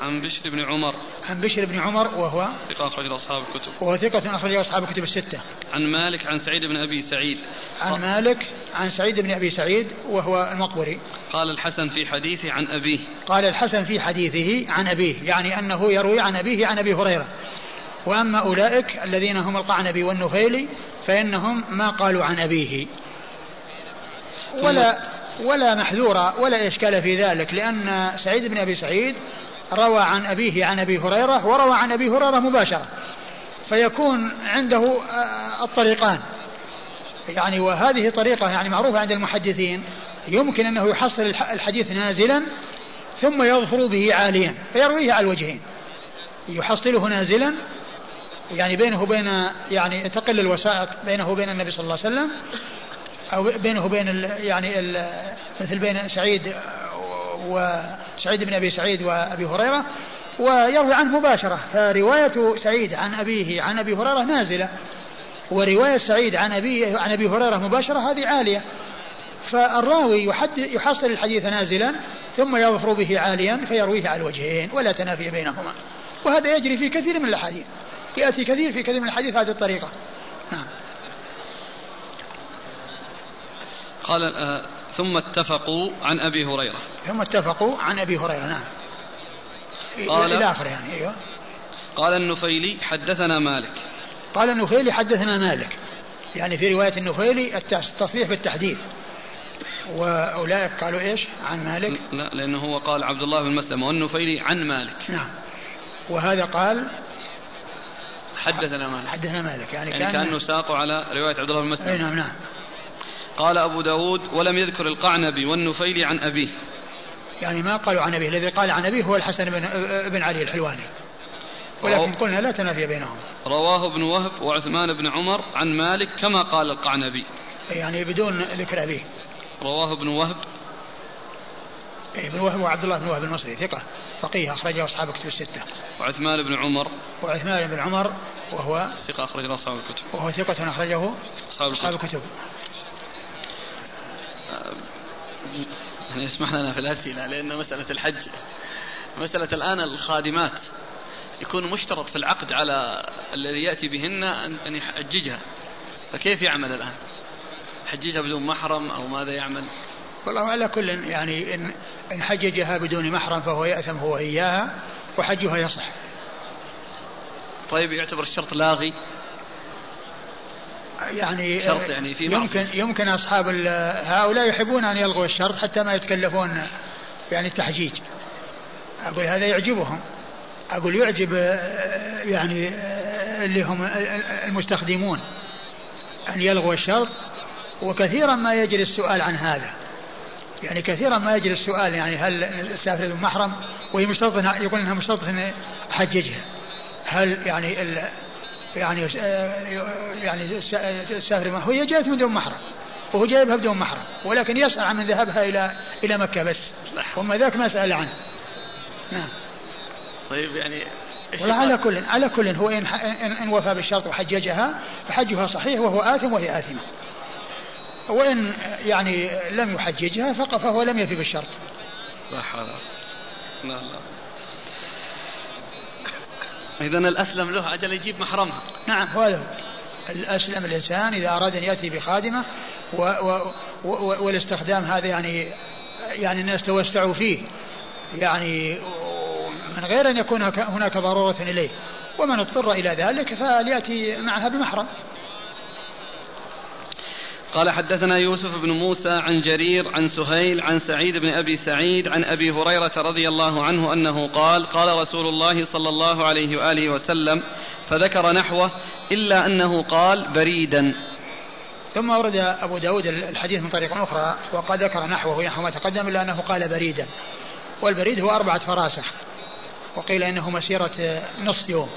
Speaker 1: عن بشر بن عمر.
Speaker 2: عن بشر بن عمر وهو
Speaker 1: ثقة أخرج أصحاب الكتب.
Speaker 2: وهو ثقة أخرج أصحاب الكتب الستة.
Speaker 1: عن مالك عن سعيد بن أبي سعيد.
Speaker 2: عن مالك عن سعيد بن أبي سعيد وهو المقبري.
Speaker 1: قال الحسن في حديثه عن أبيه.
Speaker 2: قال الحسن في حديثه عن أبيه. يعني أنه يروي عن أبيه عن أبي هريرة. وأما أولئك الذين هم القعنبي والنفيلي فإنهم ما قالوا عن أبيه. ولا ولا محذورة ولا إشكال في ذلك لأن سعيد بن أبي سعيد روى عن أبيه عن أبي هريرة وروى عن أبي هريرة مباشرة. فيكون عنده آه، الطريقان. يعني وهذه طريقة يعني معروفة عند المحدثين. يمكن أنه يحصل الحديث نازلا ثم يظفر به عاليا فيرويه على الوجهين. يحصله نازلا يعني بينه وبين يعني تقل الوسائط بينه وبين النبي صلى الله عليه وسلم أو بينه وبين ال يعني ال مثل بين سعيد وسعيد بن أبي سعيد وأبي هريرة. ويروي عنه مباشرة فرواية سعيد عن أبيه عن أبي هريرة نازلة. ورواية سعيد عن أبي عن أبي هريرة مباشرة هذه عالية. فالراوي يحصل الحديث نازلا ثم يظفر به عاليا فيرويه على الوجهين ولا تنافي بينهما. وهذا يجري في كثير من الأحاديث. يأتي كثير في كثير من الحديث هذه الطريقة. نعم.
Speaker 1: قال آه ثم اتفقوا عن أبي هريرة.
Speaker 2: ثم اتفقوا عن أبي هريرة نعم. قال إلى آخره يعني أيوه.
Speaker 1: قال النفيلي حدثنا مالك.
Speaker 2: قال النفيلي حدثنا مالك. يعني في رواية النفيلي التصريح بالتحديث. وأولئك قالوا إيش؟ عن مالك.
Speaker 1: لا لأنه هو قال عبد الله بن مسلم والنفيلي عن مالك.
Speaker 2: نعم. وهذا قال
Speaker 1: حدثنا مالك.
Speaker 2: حدثنا مالك.
Speaker 1: يعني, يعني كان كأنه ساق على رواية عبد الله بن مسلم.
Speaker 2: نعم نعم.
Speaker 1: قال أبو داود ولم يذكر القعنبي والنفيل عن أبيه.
Speaker 2: يعني ما قالوا عن أبيه. الذي قال عن أبيه هو الحسن بن, بن علي الحلواني. ولكن قلنا لا تنافي بينهم.
Speaker 1: رواه ابن وهب وعثمان بن عمر عن مالك كما قال القعنبي.
Speaker 2: يعني بدون ذكر أبيه.
Speaker 1: رواه ابن وهب
Speaker 2: بن وهب وعبد الله بن وهب المصري ثقة فقيه أخرجه أصحاب الكتب الستة.
Speaker 1: وعثمان بن عمر.
Speaker 2: وعثمان بن عمر وهو
Speaker 1: ثقة أخرج أصحاب الكتب.
Speaker 2: وهو ثقة أخرجه
Speaker 1: أصحاب
Speaker 2: أصحاب
Speaker 1: الكتب.
Speaker 2: الكتب
Speaker 1: يعني اسمح لنا في الأسئلة لأن مسألة الحج مسألة الآن الخادمات. يكون مشترط في العقد على الذي يأتي بهن أن يحججها. فكيف يعمل الآن؟ حججها بدون محرم أو ماذا يعمل؟
Speaker 2: والله على كل يعني إن إن حججها بدون محرم فهو يأثم هو إياها وحجها يصح.
Speaker 1: طيب يعتبر الشرط لاغي؟
Speaker 2: يعني
Speaker 1: شرط يعني في
Speaker 2: يمكن. يمكن أصحاب ال- هؤلاء يحبون أن يلغوا الشرط حتى ما يتكلفون يعني التحجيج. أقول هذا يعجبهم. أقول يعجب آه، يعني آه، اللي هم المستخدمون أن يلغوا الشرط وكثيرا ما يجري السؤال عن هذا. يعني كثيرا ما يجري السؤال يعني هل السافر ذو محرم؟ وهي مشترطة يقول إنها مشترطة ان أحججها. هل يعني ال يعني آه، يعني الس- السافر هو هي جاءت من دون محرم. وهو جايبها بدون محرم. ولكن يسأل عن من ذهبها إلى إلى مكة بس. وما ذاك ما سأل عنه. نعم.
Speaker 1: طيب يعني
Speaker 2: والله على؟ كل على كل هو إن, إن وفى بالشرط وحججها فحجها صحيح وهو آثم وهي آثمة. وإن يعني لم يحججها فهو لم يفي بالشرط
Speaker 1: لا حول لا لا إذا الأسلم له أجل يجيب محرمها.
Speaker 2: نعم. هذا هو الأسلم الإنسان إذا أراد أن يأتي بخادمة و و و والاستخدام هذا يعني يعني الناس توسعوا فيه. يعني من غير أن يكون هناك ضرورة إليه. ومن اضطر إلى ذلك فليأتي معها بمحرم.
Speaker 1: قال حدثنا يوسف بن موسى عن جرير عن سهيل عن سعيد بن أبي سعيد عن أبي هريرة رضي الله عنه أنه قال قال رسول الله صلى الله عليه وآله وسلم فذكر نحوه إلا أنه قال بريدا.
Speaker 2: ثم ورد أبو داود الحديث من طريق أخرى وقد ذكر نحوه نحو ما تقدم إلا أنه قال بريدا. والبريد هو أربعة فراسخ. وقيل إنه مسيرة نصف يوم.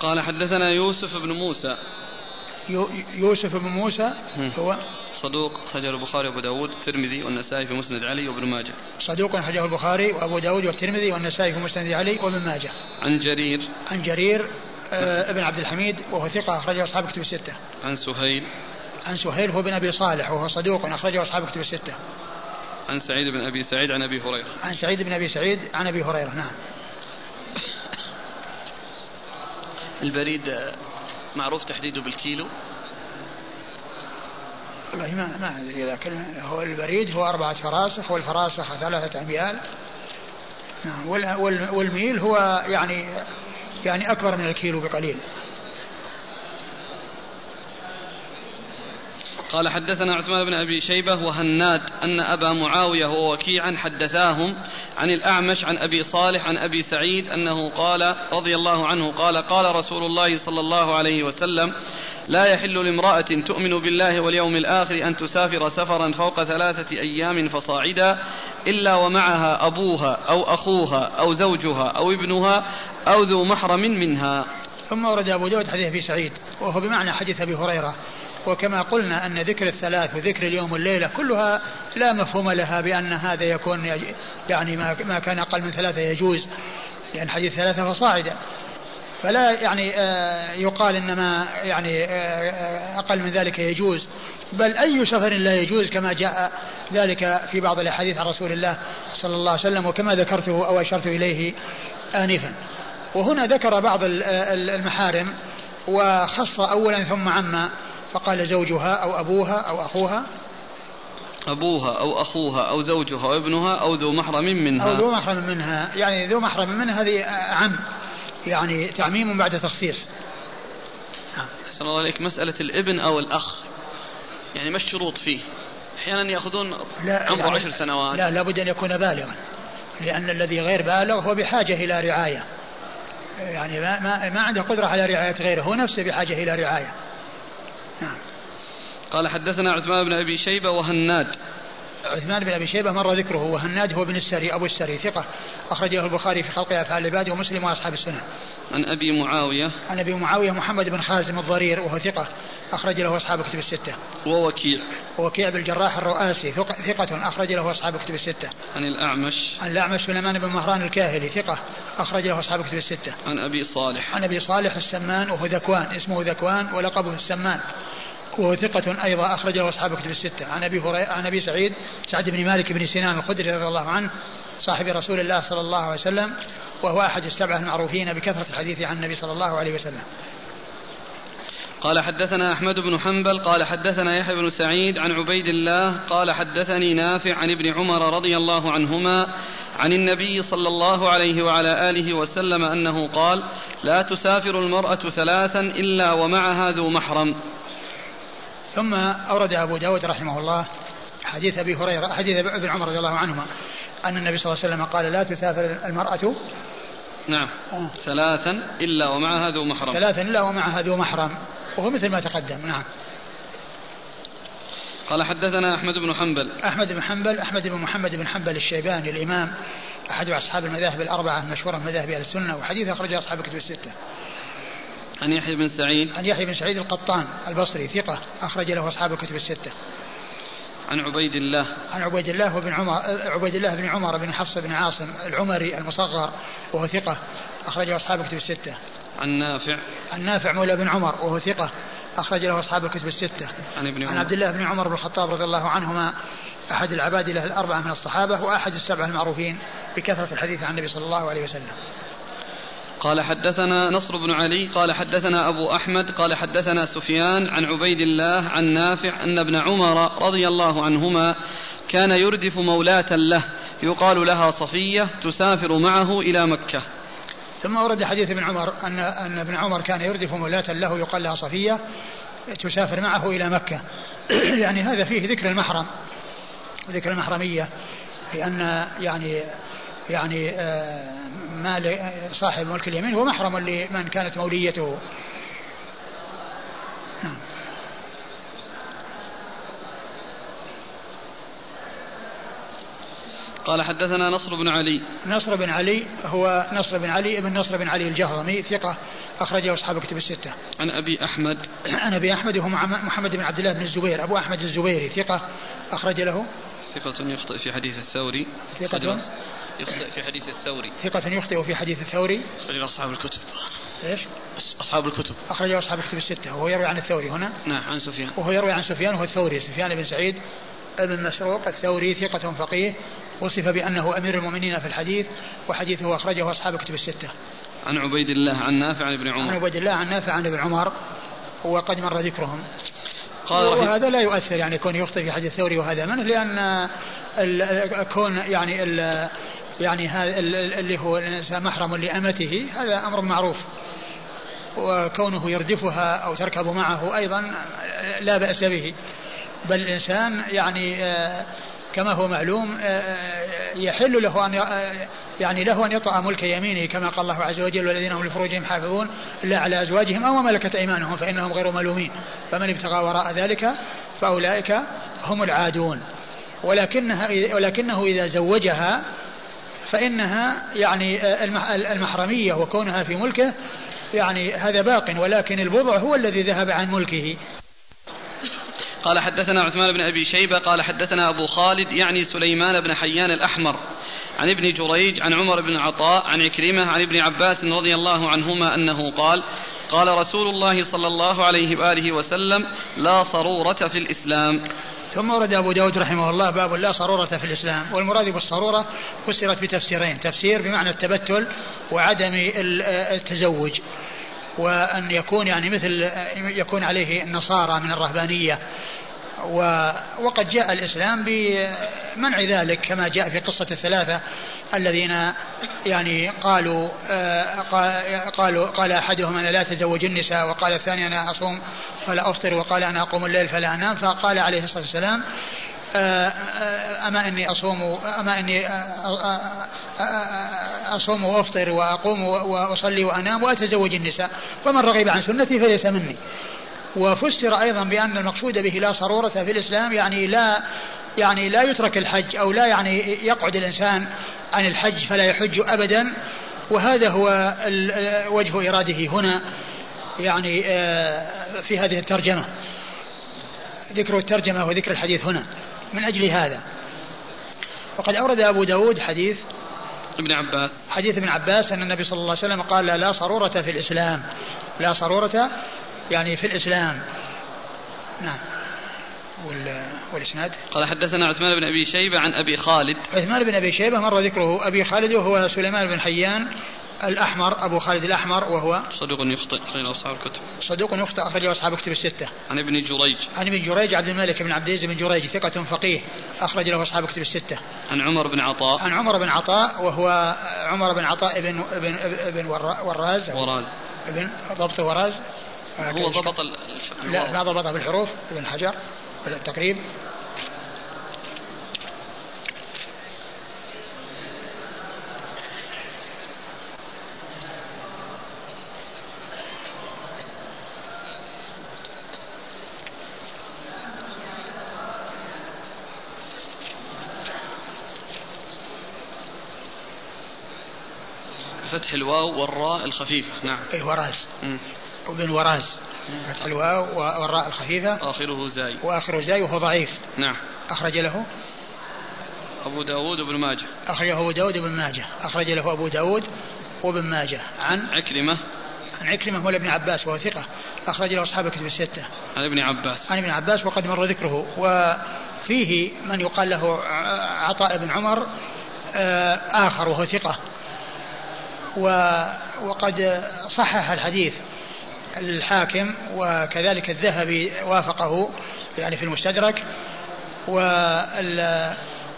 Speaker 1: قال حدثنا يوسف بن موسى
Speaker 2: يوسف بن موسى. هو
Speaker 1: صدوق خرجه البخاري وأبو داود الترمذي والنسائي في مسند علي وابن ماجه.
Speaker 2: صدوق أخرجه البخاري وأبو داود والترمذي والنسائي في مسند علي وابن ماجه.
Speaker 1: عن جرير.
Speaker 2: عن جرير آه، ابن عبد الحميد وهو ثقة أخرجه أصحاب كتب الستة.
Speaker 1: عن سهيل.
Speaker 2: عن سهيل هو بن أبي صالح وهو صدوق أخرجه أصحاب كتب الستة.
Speaker 1: عن سعيد بن أبي سعيد عن أبي هريرة.
Speaker 2: عن سعيد بن أبي سعيد عن أبي هريرة نعم.
Speaker 1: البريد آه، معروف تحديده بالكيلو؟
Speaker 2: والله ما ما أدري لكن هو البريد هو أربعة فراسخ والفراسخ ثلاثة أميال نعم وال- وال- والميل هو يعني يعني أكبر من الكيلو بقليل.
Speaker 1: قال حدثنا عثمان بن أبي شيبة وهناد أن أبا معاوية ووكيعا حدثاهم عن الأعمش عن أبي صالح عن أبي سعيد أنه قال رضي الله عنه قال قال رسول الله صلى الله عليه وسلم لا يحل لامرأة تؤمن بالله واليوم الآخر أن تسافر سفرا فوق ثلاثة أيام فصاعدا إلا ومعها أبوها أو أخوها أو زوجها أو ابنها أو ذو محرم منها.
Speaker 2: ثم ورد أبو داود حديث أبي سعيد وهو بمعنى حديث أبي هريرة. وكما قلنا أن ذكر الثلاث وذكر اليوم والليلة كلها لا مفهوم لها بأن هذا يكون يعني ما كان أقل من ثلاثة يجوز لأن حديث ثلاثة فصاعدا. فلا يعني آه، يقال إنما يعني آه، آه، أقل من ذلك يجوز. بل أي سفر لا يجوز كما جاء ذلك في بعض الأحاديث عن رسول الله صلى الله عليه وسلم وكما ذكرته أو أشرت إليه آنفا. وهنا ذكر بعض ال- ال- المحارم وخص أولا ثم عما. فقال زوجها أو أبوها أو أخوها؟
Speaker 1: أبوها أو أخوها أو زوجها أو ابنها أو ذو محرم منها.
Speaker 2: أو ذو محرم منها. يعني ذو محرم منها هذه عم يعني تعميم بعد تخصيص. نعم.
Speaker 1: أحسن الله عليك. مسألة الابن أو الأخ. يعني ما الشروط فيه؟ أحيانا يأخذون عمره
Speaker 2: يعني
Speaker 1: عشر سنوات.
Speaker 2: لا لابد أن يكون بالغا. لأن الذي غير بالغ هو بحاجة إلى رعاية. يعني ما, ما, ما عنده قدرة على رعاية غيره. هو نفسه بحاجة إلى رعاية. نعم.
Speaker 1: قال حدثنا عثمان بن أبي شيبة وهناد.
Speaker 2: عثمان بن أبي شيبة مر ذكره وهناد هو بن السري أبو السري ثقة أخرجه البخاري في خلق أفعال العباد ومسلم وأصحاب السنن.
Speaker 1: عن أبي معاوية.
Speaker 2: عن أبي معاوية محمد بن خازم الضرير وهو ثقة. أخرج له أصحاب كتب الستة.
Speaker 1: ووكيع.
Speaker 2: ووكيع بالجراح الرؤاسي ثقة أخرج له أصحاب كتب الستة.
Speaker 1: عن الأعمش.
Speaker 2: عن الأعمش سليمان بن مهران الكاهلي ثقة أخرج له أصحاب كتب الستة.
Speaker 1: عن أبي صالح.
Speaker 2: عن أبي صالح السمان وهو ذكوان اسمه ذكوان ولقبه السمان. وهو ثقة أيضا أخرج له أصحاب كتب الستة عن أبي هريرة عن أبي سعيد سعد بن مالك بن سنان الخدري رضي الله عنه صاحب رسول الله صلى الله عليه وسلم وهو أحد السبعة المعروفين بكثرة الحديث عن النبي صلى الله عليه وسلم
Speaker 1: قال حدثنا أحمد بن حنبل قال حدثنا يحيى بن سعيد عن عبيد الله قال حدثني نافع عن ابن عمر رضي الله عنهما عن النبي صلى الله عليه وعلى آله وسلم أنه قال لا تسافر المرأة ثلاثا إلا ومعها ذو محرم.
Speaker 2: ثم أورد أبو داود رحمه الله حديث أبي هريرة حديث ابن عمر رضي الله عنهما أن النبي صلى الله عليه وسلم قال لا تسافر المرأة
Speaker 1: نعم. آه. ثلاثا إلا ومعها ذو محرم.
Speaker 2: ثلاثا إلا ومعها ذو محرم. وهو مثل ما تقدم نعم
Speaker 1: قال حدثنا أحمد بن حنبل
Speaker 2: أحمد بن حنبل أحمد بن محمد بن حنبل الشيباني الإمام أحد أصحاب المذاهب الأربعة المشهورة من مذاهب أهل السنة وحديث أخرجه أصحاب الكتب الستة.
Speaker 1: عن يحيى بن سعيد
Speaker 2: عن يحيى بن سعيد القطان البصري ثقة أخرج له أصحاب الكتب الستة.
Speaker 1: عن عبيد الله
Speaker 2: عن عبيد الله بن عمر عبيد الله بن عمر بن حفص بن عاصم العمري المصغر وهو ثقة أخرجه أصحاب الكتب الستة.
Speaker 1: عن نافع
Speaker 2: عن نافع مولى بن عمر وهو ثقة أخرج له أصحاب الكتب الستة.
Speaker 1: عن ابن
Speaker 2: عمر. عن عبد الله بن عمر بن الخطاب رضي الله عنهما أحد العباد له الأربعة من الصحابة وأحد السبعة المعروفين بكثرة الحديث عن النبي صلى الله عليه وسلم.
Speaker 1: قال حدثنا نصر بن علي قال حدثنا أبو أحمد قال حدثنا سفيان عن عبيد الله عن نافع أن ابن عمر رضي الله عنهما كان يردف مولاة له يقال لها صفية تسافر معه إلى مكة
Speaker 2: ثم ورد حديث ابن عمر أن أن ابن عمر كان يردف مولاة له يقال لها صفية تسافر معه إلى مكة. يعني هذا فيه ذكر المحرم ذكر المحرمية لأن يعني يعني آه، مال صاحب ملك اليمين هو محرم لمن كانت موليته. نعم.
Speaker 1: قال حدثنا نصر بن علي.
Speaker 2: نصر بن علي هو نصر بن علي ابن نصر بن علي الجهضمي ثقة أخرجه أصحاب كتب الستة.
Speaker 1: عن أبي أحمد.
Speaker 2: عن أبي أحمد وهو محمد بن عبد الله بن الزبير. أبو أحمد الزبيري ثقة أخرج له.
Speaker 1: ثقة يخطئ في حديث الثوري.
Speaker 2: ثقة.
Speaker 1: يخطئ في حديث الثوري.
Speaker 2: ثقة يخطئ في حديث الثوري.
Speaker 1: أخرج أصحاب الكتب.
Speaker 2: إيش؟
Speaker 1: أصحاب الكتب.
Speaker 2: أخرج أصحاب الكتب الستة. وهو يروي عن الثوري هنا.
Speaker 1: نعم عن سفيان.
Speaker 2: وهو يروي عن سفيان وهو الثوري. سفيان بن سعيد ابن مسروق الثوري ثقة فقيه وصف بأنه أمير المؤمنين في الحديث وحديثه أخرجه أصحاب الكتب الستة.
Speaker 1: عن عبيد الله عن نافع عن ابن عمر.
Speaker 2: عن عبيد الله عن نافع عن ابن عمر وقد مر ذكرهم. قال وهذا لا يؤثر يعني كون يخطئ في حديث الثوري وهذا منه لأن كون يعني يعني هذا اللي هو الإنسان محرم لأمته هذا أمر معروف. وكونه يردفها أو تركب معه أيضا لا بأس به. بل الإنسان يعني آه، كما هو معلوم آه، يحل له أن يعني له أن يطأ ملك يمينه كما قال الله عز وجل والذين هم لفروجهم حافظون إلا على أزواجهم أو ملكت أيمانهم فإنهم غير ملومين. فمن ابتغى وراء ذلك فأولئك هم العادون. ولكنها ولكنه إذا زوجها فإنها يعني المحرمية وكونها في ملكه يعني هذا باق ولكن البضع هو الذي ذهب عن ملكه.
Speaker 1: قال حدثنا عثمان بن أبي شيبة قال حدثنا أبو خالد يعني سليمان بن حيان الأحمر. عن ابن جريج عن عمر بن عطاء عن عكرمة عن ابن عباس رضي الله عنهما أنه قال قال رسول الله صلى الله عليه وآله وسلم لا صرورة في الإسلام.
Speaker 2: ثم ورد أبو داود رحمه الله باب لا صرورة في الإسلام والمراد بالصرورة فسرت بتفسيرين تفسير بمعنى التبتل وعدم التزوج وأن يكون يعني مثل يكون عليه النصارى من الرهبانية وقد جاء الإسلام بمنع ذلك كما جاء في قصة الثلاثة الذين يعني قالوا قالوا قال أحدهم أنا لا أتزوج النساء وقال الثاني أنا أصوم فلا أفطر وقال أنا أقوم الليل فلا أنام فقال عليه الصلاة والسلام أما إني أصوم أما إني أصوم وأفطر وأقوم وأصلي وأنام وأتزوج النساء فمن رغب عن سنتي فليس مني. وفسر أيضا بأن المقصود به لا صرورة في الإسلام يعني لا يعني لا يترك الحج أو لا يعني يقعد الإنسان عن الحج فلا يحج أبدا. وهذا هو وجه إراده هنا يعني آه، في هذه الترجمة. ذكر الترجمة وذكر الحديث هنا من أجل هذا. وقد أورد أبو داود حديث
Speaker 1: ابن عباس.
Speaker 2: حديث ابن عباس أن النبي صلى الله عليه وسلم قال لا, لا صرورة في الإسلام. لا صرورة يعني في الإسلام. نعم. والإسناد؟
Speaker 1: قال حدثنا عثمان بن أبي شيبة عن أبي خالد.
Speaker 2: عثمان بن أبي شيبة مر ذكره أبي خالد وهو سليمان بن حيان الأحمر أبو خالد الأحمر وهو
Speaker 1: صدوق يخطئ أخرجه أصحاب الكتب.
Speaker 2: صدوق يخطئ أخرجه أصحاب الكتب الستة.
Speaker 1: عن ابن جريج.
Speaker 2: عن ابن جريج عبد الملك بن عبد العزيز بن جريج ثقة فقيه أخرج له أصحاب الكتب الستة.
Speaker 1: عن عمر بن عطاء.
Speaker 2: عن عمر بن عطاء وهو عمر بن عطاء بن ابن ابن وراز.
Speaker 1: وراز.
Speaker 2: ابن ضبط وراز.
Speaker 1: هو ضبط
Speaker 2: لا ما ضبطها بالحروف ابن حجر التقريب.
Speaker 1: فتح الواو والراء الخفيفة. نعم.
Speaker 2: أي وراز وبن وراز فتح الواو والراء الخفيفة.
Speaker 1: آخره زاي.
Speaker 2: وآخره زاي وهو ضعيف.
Speaker 1: نعم.
Speaker 2: أخرج له.
Speaker 1: أبو داود وابن ماجه.
Speaker 2: أخرجه أبو داود وابن ماجه. أخرج له أبو داود وابن ماجه. عن
Speaker 1: عكرمة.
Speaker 2: عن عكرمة مولى ابن عباس وهو ثقة. أخرج له أصحاب الكتب الستة.
Speaker 1: عن ابن عباس.
Speaker 2: عن ابن عباس وقد مر ذكره. وفيه من يقال له عطاء بن عمر آه، آخر وهو ثقة. وقد صحح الحديث. الحاكم وكذلك الذهبي وافقه يعني في المستدرك.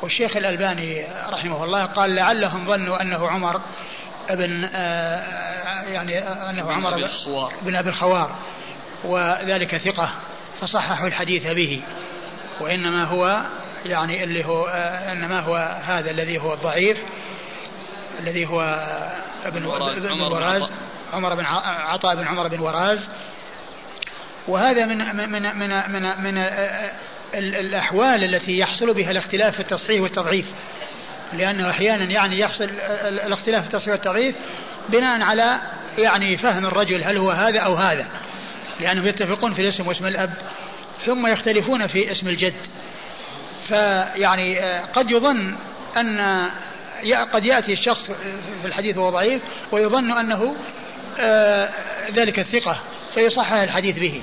Speaker 2: والشيخ الألباني رحمه الله قال لعلهم ظنوا أنه عمر ابن آه، يعني أنه عمر
Speaker 1: بن
Speaker 2: بن أبي الخوار وذلك ثقة فصححوا الحديث به. وإنما هو يعني اللي هو آه، إنما هو هذا الذي هو الضعيف الذي هو ابن
Speaker 1: وراز.
Speaker 2: ابن وراز. عمر بن عطاء بن عمر بن وراز. وهذا من من من من, من, من الأحوال التي يحصل بها الاختلاف في التصحيح والتضعيف. لأنه أحيانا يعني يحصل الاختلاف في التصحيح والتضعيف بناء على يعني فهم الرجل هل هو هذا أو هذا. لأنهم يتفقون في الاسم واسم الأب ثم يختلفون في اسم الجد. فيعني قد يظن أن قد يأتي الشخص في الحديث وهو ضعيف ويظن أنه آه، ذلك الثقة فيصحح الحديث به.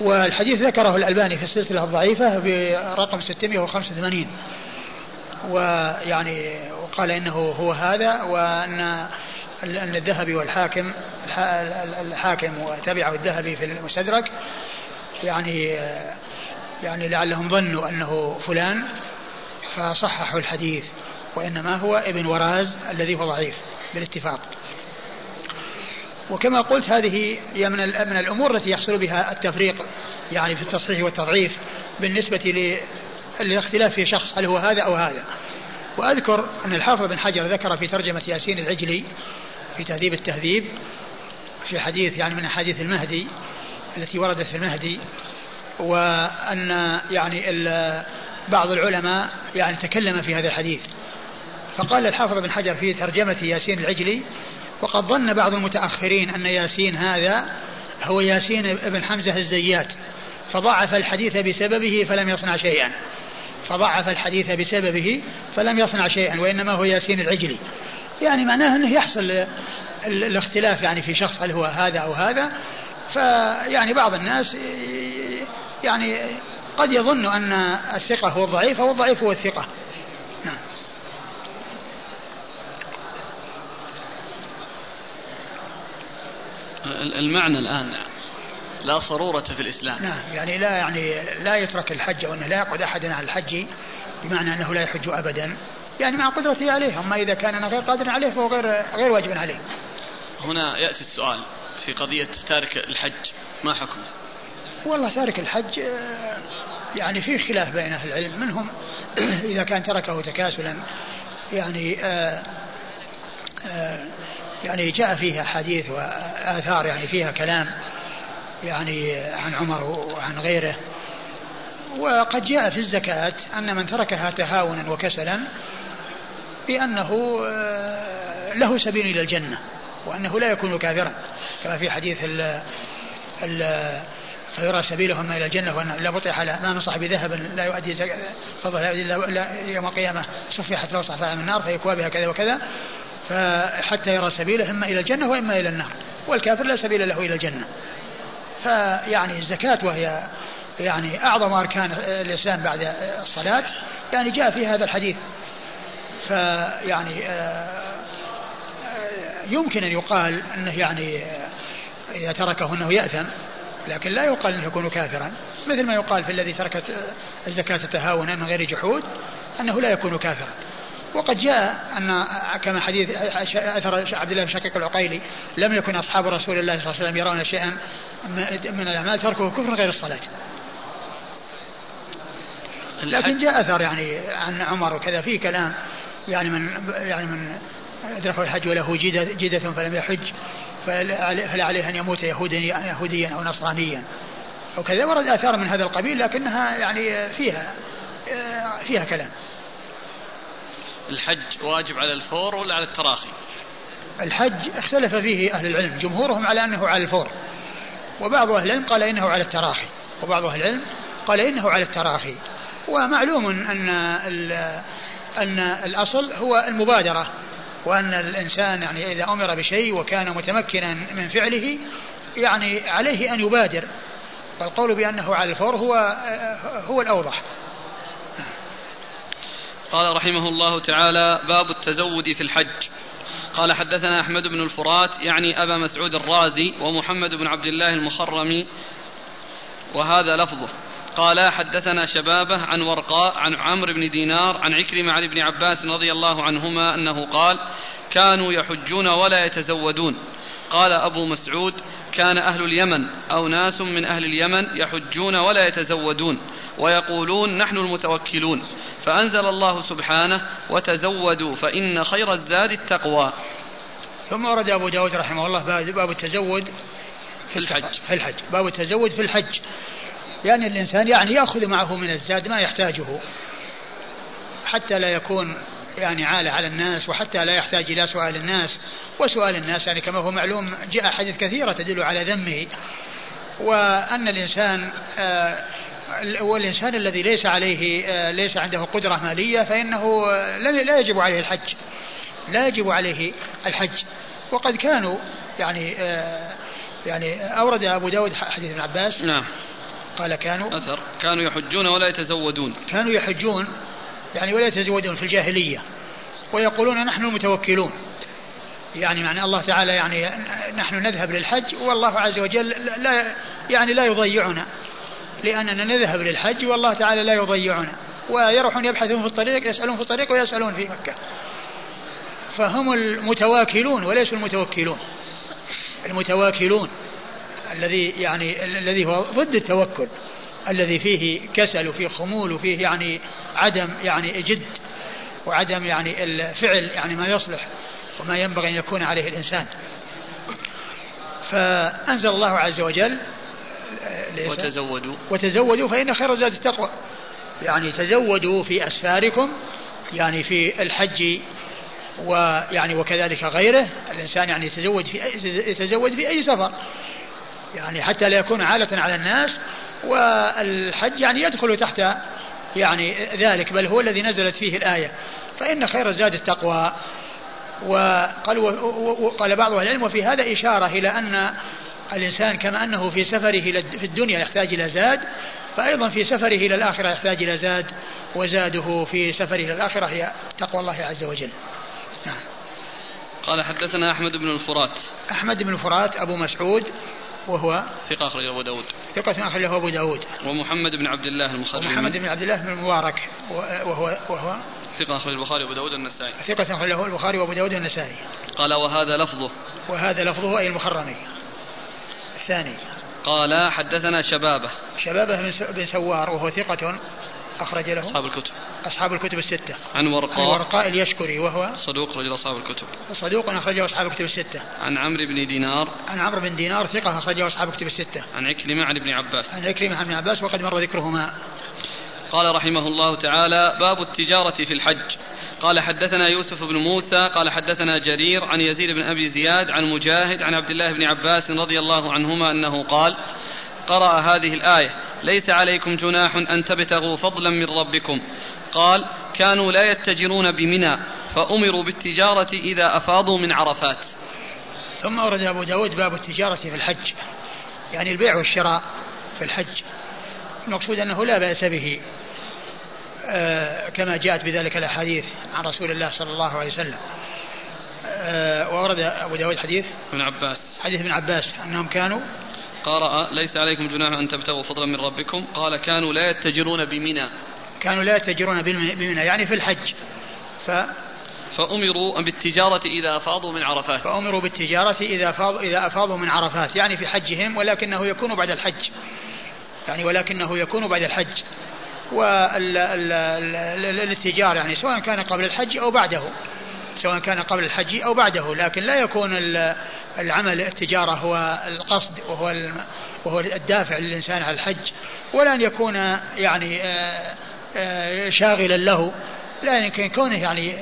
Speaker 2: والحديث ذكره الألباني في السلسلة الضعيفة برقم 685 ويعني وقال إنه هو هذا وأن أن الذهبي والحاكم الحاكم وتبعه الذهبي في المستدرك يعني يعني لعلهم ظنوا أنه فلان فصححوا الحديث وإنما هو ابن وراز الذي هو ضعيف بالاتفاق. وكما قلت هذه هي من من الأمور التي يحصل بها التفريق يعني في التصحيح والتضعيف بالنسبة للاختلاف في شخص هل هو هذا أو هذا. وأذكر أن الحافظ بن حجر ذكر في ترجمة ياسين العجلي في تهذيب التهذيب في حديث يعني من أحاديث المهدي التي وردت في المهدي وأن يعني بعض العلماء يعني تكلم في هذا الحديث فقال الحافظ بن حجر في ترجمة ياسين العجلي وقد ظن بعض المتأخرين أن ياسين هذا هو ياسين ابن حمزة الزيات فضعف الحديث بسببه فلم يصنع شيئا. فضعف الحديث بسببه فلم يصنع شيئا وإنما هو ياسين العجلي. يعني معناه أنه يحصل الاختلاف يعني في شخص هل هو هذا أو هذا. فيعني بعض الناس يعني قد يظن أن الثقة هو الضعيف أو الضعيف هو الثقة.
Speaker 1: المعنى الآن. لا صرورة في الإسلام.
Speaker 2: نعم يعني لا يعني لا يترك الحج أو أنه لا يقعد أحد على الحج بمعنى أنه لا يحج أبدا. يعني مع قدرته عليه أما إذا كان غير قادر عليه فهو غير غير واجب عليه.
Speaker 1: هنا يأتي السؤال في قضية تارك الحج ما حكمه؟
Speaker 2: والله تارك الحج يعني في خلاف بين أهل العلم. منهم إذا كان تركه تكاسلا يعني آآ آآ يعني جاء فيها حديث وآثار يعني فيها كلام يعني عن عمر وعن غيره. وقد جاء في الزكاة أن من تركها تهاونا وكسلا بأنه آه، له سبيل إلى الجنة وأنه لا يكون كافرا. كما في حديث ال ال فيرى سبيلهم إلى الجنة وأن لا بطيح على ما نصح بذهب لا يؤدي فضل إلا يوم القيامة صفحت له صحفها من النار فيكوى بها كذا وكذا. فحتى يرى سبيله إما إلى الجنة وإما إلى النار. والكافر لا سبيل له إلى الجنة. فيعني الزكاة وهي يعني أعظم أركان الإسلام بعد الصلاة يعني جاء في هذا الحديث. فيعني آه، يمكن أن يقال أنه يعني إذا تركه أنه يأثم لكن لا يقال أنه يكون كافرا. مثل ما يقال في الذي ترك الزكاة تهاونا من غير جحود أنه لا يكون كافرا. وقد جاء أن كما حديث أثر عبد الله بن شقيق العقيلي لم يكن أصحاب رسول الله صلى الله عليه وسلم يرون شيئا من الأعمال تركه كفر غير الصلاة. لكن جاء أثر يعني عن عمر وكذا في كلام يعني من يعني من أدركه الحج وله جدة, جدة فلم يحج فلا عليه أن يموت يهوديا, يهوديا أو نصرانيا أو كذا ورد آثار من هذا القبيل لكنها يعني فيها فيها كلام.
Speaker 1: الحج واجب على الفور ولا على التراخي؟
Speaker 2: الحج اختلف فيه أهل العلم جمهورهم على أنه على الفور. وبعض أهل العلم قال إنه على التراخي وبعض أهل العلم قال إنه على التراخي. ومعلوم أن أن الأصل هو المبادرة وأن الإنسان يعني إذا أمر بشيء وكان متمكنا من فعله يعني عليه أن يبادر. والقول بأنه على الفور هو هو الأوضح.
Speaker 1: قال رحمه الله تعالى باب التزود في الحج. قال حدثنا أحمد بن الفرات يعني أبا مسعود الرازي ومحمد بن عبد الله المخرمي وهذا لفظه. قال حدثنا شبابة عن ورقاء عن عمرو بن دينار عن عكرمة عن ابن عباس رضي الله عنهما أنه قال كانوا يحجون ولا يتزودون. قال أبو مسعود كان أهل اليمن أو ناس من أهل اليمن يحجون ولا يتزودون ويقولون نحن المتوكلون. فأنزل الله سبحانه وتزودوا فإن خير الزاد التقوى.
Speaker 2: ثم ورد أبو داود رحمه الله باب التزود
Speaker 1: في الحج.
Speaker 2: في الحج. باب التزود في الحج. يعني الإنسان يعني يأخذ معه من الزاد ما يحتاجه. حتى لا يكون يعني عالة على الناس وحتى لا يحتاج إلى سؤال الناس. وسؤال الناس يعني كما هو معلوم جاء حديث كثيرة تدل على ذمه وأن الإنسان آه والإنسان الذي ليس عليه آه ليس عنده قدرة مالية فإنه لا يجب عليه الحج. لا يجب عليه الحج. وقد كانوا يعني آه يعني أورد أبو داود حديث ابن عباس.
Speaker 1: نعم.
Speaker 2: قال كانوا
Speaker 1: أثر. كانوا يحجون ولا يتزودون.
Speaker 2: كانوا يحجون يعني ولا يتزودون في الجاهلية. ويقولون نحن المتوكلون. يعني معنى الله تعالى يعني نحن نذهب للحج والله عز وجل لا يعني لا يضيعنا. لأننا نذهب للحج والله تعالى لا يضيعنا. ويروحون يبحثون في الطريق يسألون في الطريق ويسألون في مكة. فهم المتواكلون وليسوا المتوكلون. المتواكلون الذي يعني الذي هو ضد التوكل الذي فيه كسل وفيه خمول وفيه يعني عدم يعني جد وعدم يعني الفعل يعني ما يصلح. وما ينبغي أن يكون عليه الإنسان. فأنزل الله عز وجل
Speaker 1: وتزودوا.
Speaker 2: وتزودوا فإن خير الزاد التقوى. يعني تزودوا في أسفاركم يعني في الحج ويعني وكذلك غيره. الإنسان يعني يتزود في يتزود في أي سفر. يعني حتى لا يكون عالة على الناس والحج يعني يدخل تحت يعني ذلك بل هو الذي نزلت فيه الآية. فإن خير الزاد التقوى. وقال وقال بعض أهل العلم وفي هذا إشارة إلى أن الإنسان كما أنه في سفره في الدنيا يحتاج إلى زاد فأيضا في سفره إلى الآخرة يحتاج إلى زاد وزاده في سفره إلى الآخرة هي تقوى الله عز وجل. نعم.
Speaker 1: قال حدثنا أحمد بن الفرات.
Speaker 2: أحمد بن الفرات أبو مسعود وهو
Speaker 1: ثقة أخرجه أبو داود.
Speaker 2: ثقة أخرجه أبو داود.
Speaker 1: ومحمد بن عبد الله المخرمي
Speaker 2: ومحمد بن عبد الله بن المبارك وهو وهو
Speaker 1: ثقة أخرج البخاري وأبو داود
Speaker 2: النسائي ثقة أخرجه البخاري وأبو داود النسائي
Speaker 1: قال وهذا لفظه.
Speaker 2: وهذا لفظه أي المخرمي. الثاني.
Speaker 1: قال حدثنا شبابة.
Speaker 2: شبابة بن سوار وهو ثقة أخرج له
Speaker 1: أصحاب الكتب.
Speaker 2: أصحاب الكتب الستة.
Speaker 1: عن ورقاء.
Speaker 2: عن ورقاء اليشكري وهو
Speaker 1: صدوق رجل أصحاب الكتب.
Speaker 2: صدوق أخرجه أصحاب الكتب الستة.
Speaker 1: عن عمرو بن دينار.
Speaker 2: عن عمرو بن دينار ثقة أخرجه أصحاب الكتب الستة.
Speaker 1: عن عكرمة عن ابن عباس.
Speaker 2: عن عكرمة عن ابن عباس وقد مر ذكرهما.
Speaker 1: قال رحمه الله تعالى باب التجارة في الحج. قال حدثنا يوسف بن موسى قال حدثنا جرير عن يزيد بن أبي زياد عن مجاهد عن عبد الله بن عباس رضي الله عنهما أنه قال قرأ هذه الآية ليس عليكم جناح أن تبتغوا فضلا من ربكم. قال كانوا لا يتجرون بمنى فأمروا بالتجارة إذا أفاضوا من عرفات.
Speaker 2: ثم ورد أبو داود باب التجارة في الحج. يعني البيع والشراء في الحج. المقصود أنه لا بأس به. آه كما جاءت بذلك الأحاديث عن رسول الله صلى الله عليه وسلم. آه وورد أبو داود حديث؟
Speaker 1: ابن عباس.
Speaker 2: حديث ابن عباس أنهم كانوا؟
Speaker 1: قرأ ليس عليكم جناح أن تبتغوا فضلا من ربكم. قال كانوا لا يتجرون بمنى.
Speaker 2: كانوا لا يتجرون بمنى يعني في الحج. ف
Speaker 1: فأمروا بالتجارة إذا أفاضوا من عرفات.
Speaker 2: فأمروا بالتجارة إذا أفاضوا إذا أفاضوا من عرفات يعني في حجهم ولكنه يكون بعد الحج. يعني ولكنه يكون بعد الحج. والاتجار يعني سواء كان قبل الحج أو بعده. سواء كان قبل الحج أو بعده. لكن لا يكون العمل التجارة هو القصد وهو وهو الدافع للإنسان على الحج. ولا أن يكون يعني آه، آه، شاغلا له. لا يمكن كونه يعني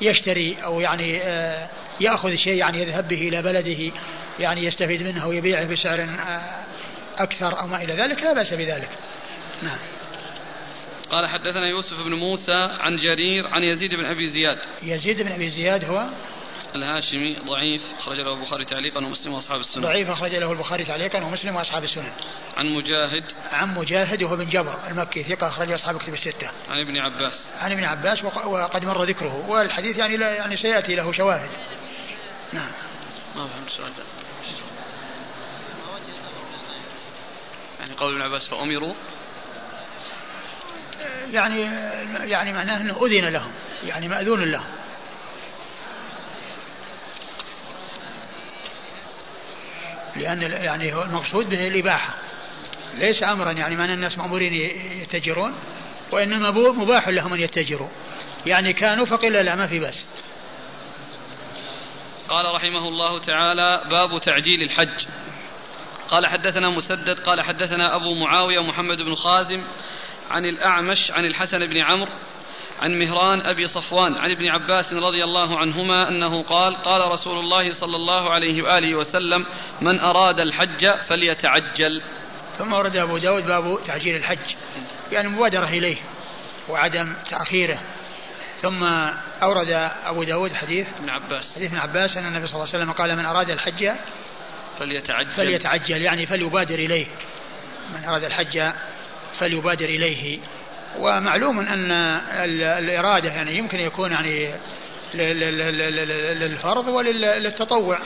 Speaker 2: يشتري أو يعني آه، يأخذ شيء يعني يذهب به إلى بلده يعني يستفيد منه ويبيعه بسعر أكثر أو ما إلى ذلك لا بأس بذلك. نعم.
Speaker 1: قال حدثنا يوسف بن موسى عن جرير عن يزيد بن أبي زياد.
Speaker 2: يزيد بن أبي زياد هو؟
Speaker 1: الهاشمي ضعيف أخرج له البخاري تعليقا ومسلم وأصحاب السنن.
Speaker 2: ضعيف أخرج له البخاري تعليقا ومسلم وأصحاب السنن.
Speaker 1: عن مجاهد.
Speaker 2: عن مجاهد وهو بن جبر المكي ثقة أخرج أصحاب كتب الستة.
Speaker 1: عن ابن عباس.
Speaker 2: عن ابن عباس وقد مر ذكره. والحديث يعني لا يعني سيأتي له شواهد. نعم.
Speaker 1: ما فهمت السؤال ده. يعني قول ابن عباس فأمروا.
Speaker 2: يعني يعني معناه أنه أذن لهم يعني مأذون لهم. لأن يعني هو المقصود به الإباحة. ليس أمرا يعني معنى الناس مأمورين يتجرون وإنما مباح لهم أن يتجروا. يعني كانوا فقيل لا ما في بأس.
Speaker 1: قال رحمه الله تعالى باب تعجيل الحج. قال حدثنا مسدد قال حدثنا أبو معاوية محمد بن خازم عن الأعمش عن الحسن بن عمرو عن مهران أبي صفوان عن ابن عباس رضي الله عنهما أنه قال قال رسول الله صلى الله عليه وآله وسلم من أراد الحج فليتعجل.
Speaker 2: ثم ورد أبو داود باب تعجيل الحج يعني المبادرة إليه وعدم تأخيره. ثم أورد أبو داود حديث
Speaker 1: ابن عباس.
Speaker 2: حديث ابن عباس أن النبي صلى الله عليه وسلم قال من أراد الحج
Speaker 1: فليتعجل.
Speaker 2: فليتعجل يعني فليبادر إليه. من أراد الحج فليبادر إليه. ومعلوم أن الإرادة يعني يمكن يكون يعني للفرض وللتطوع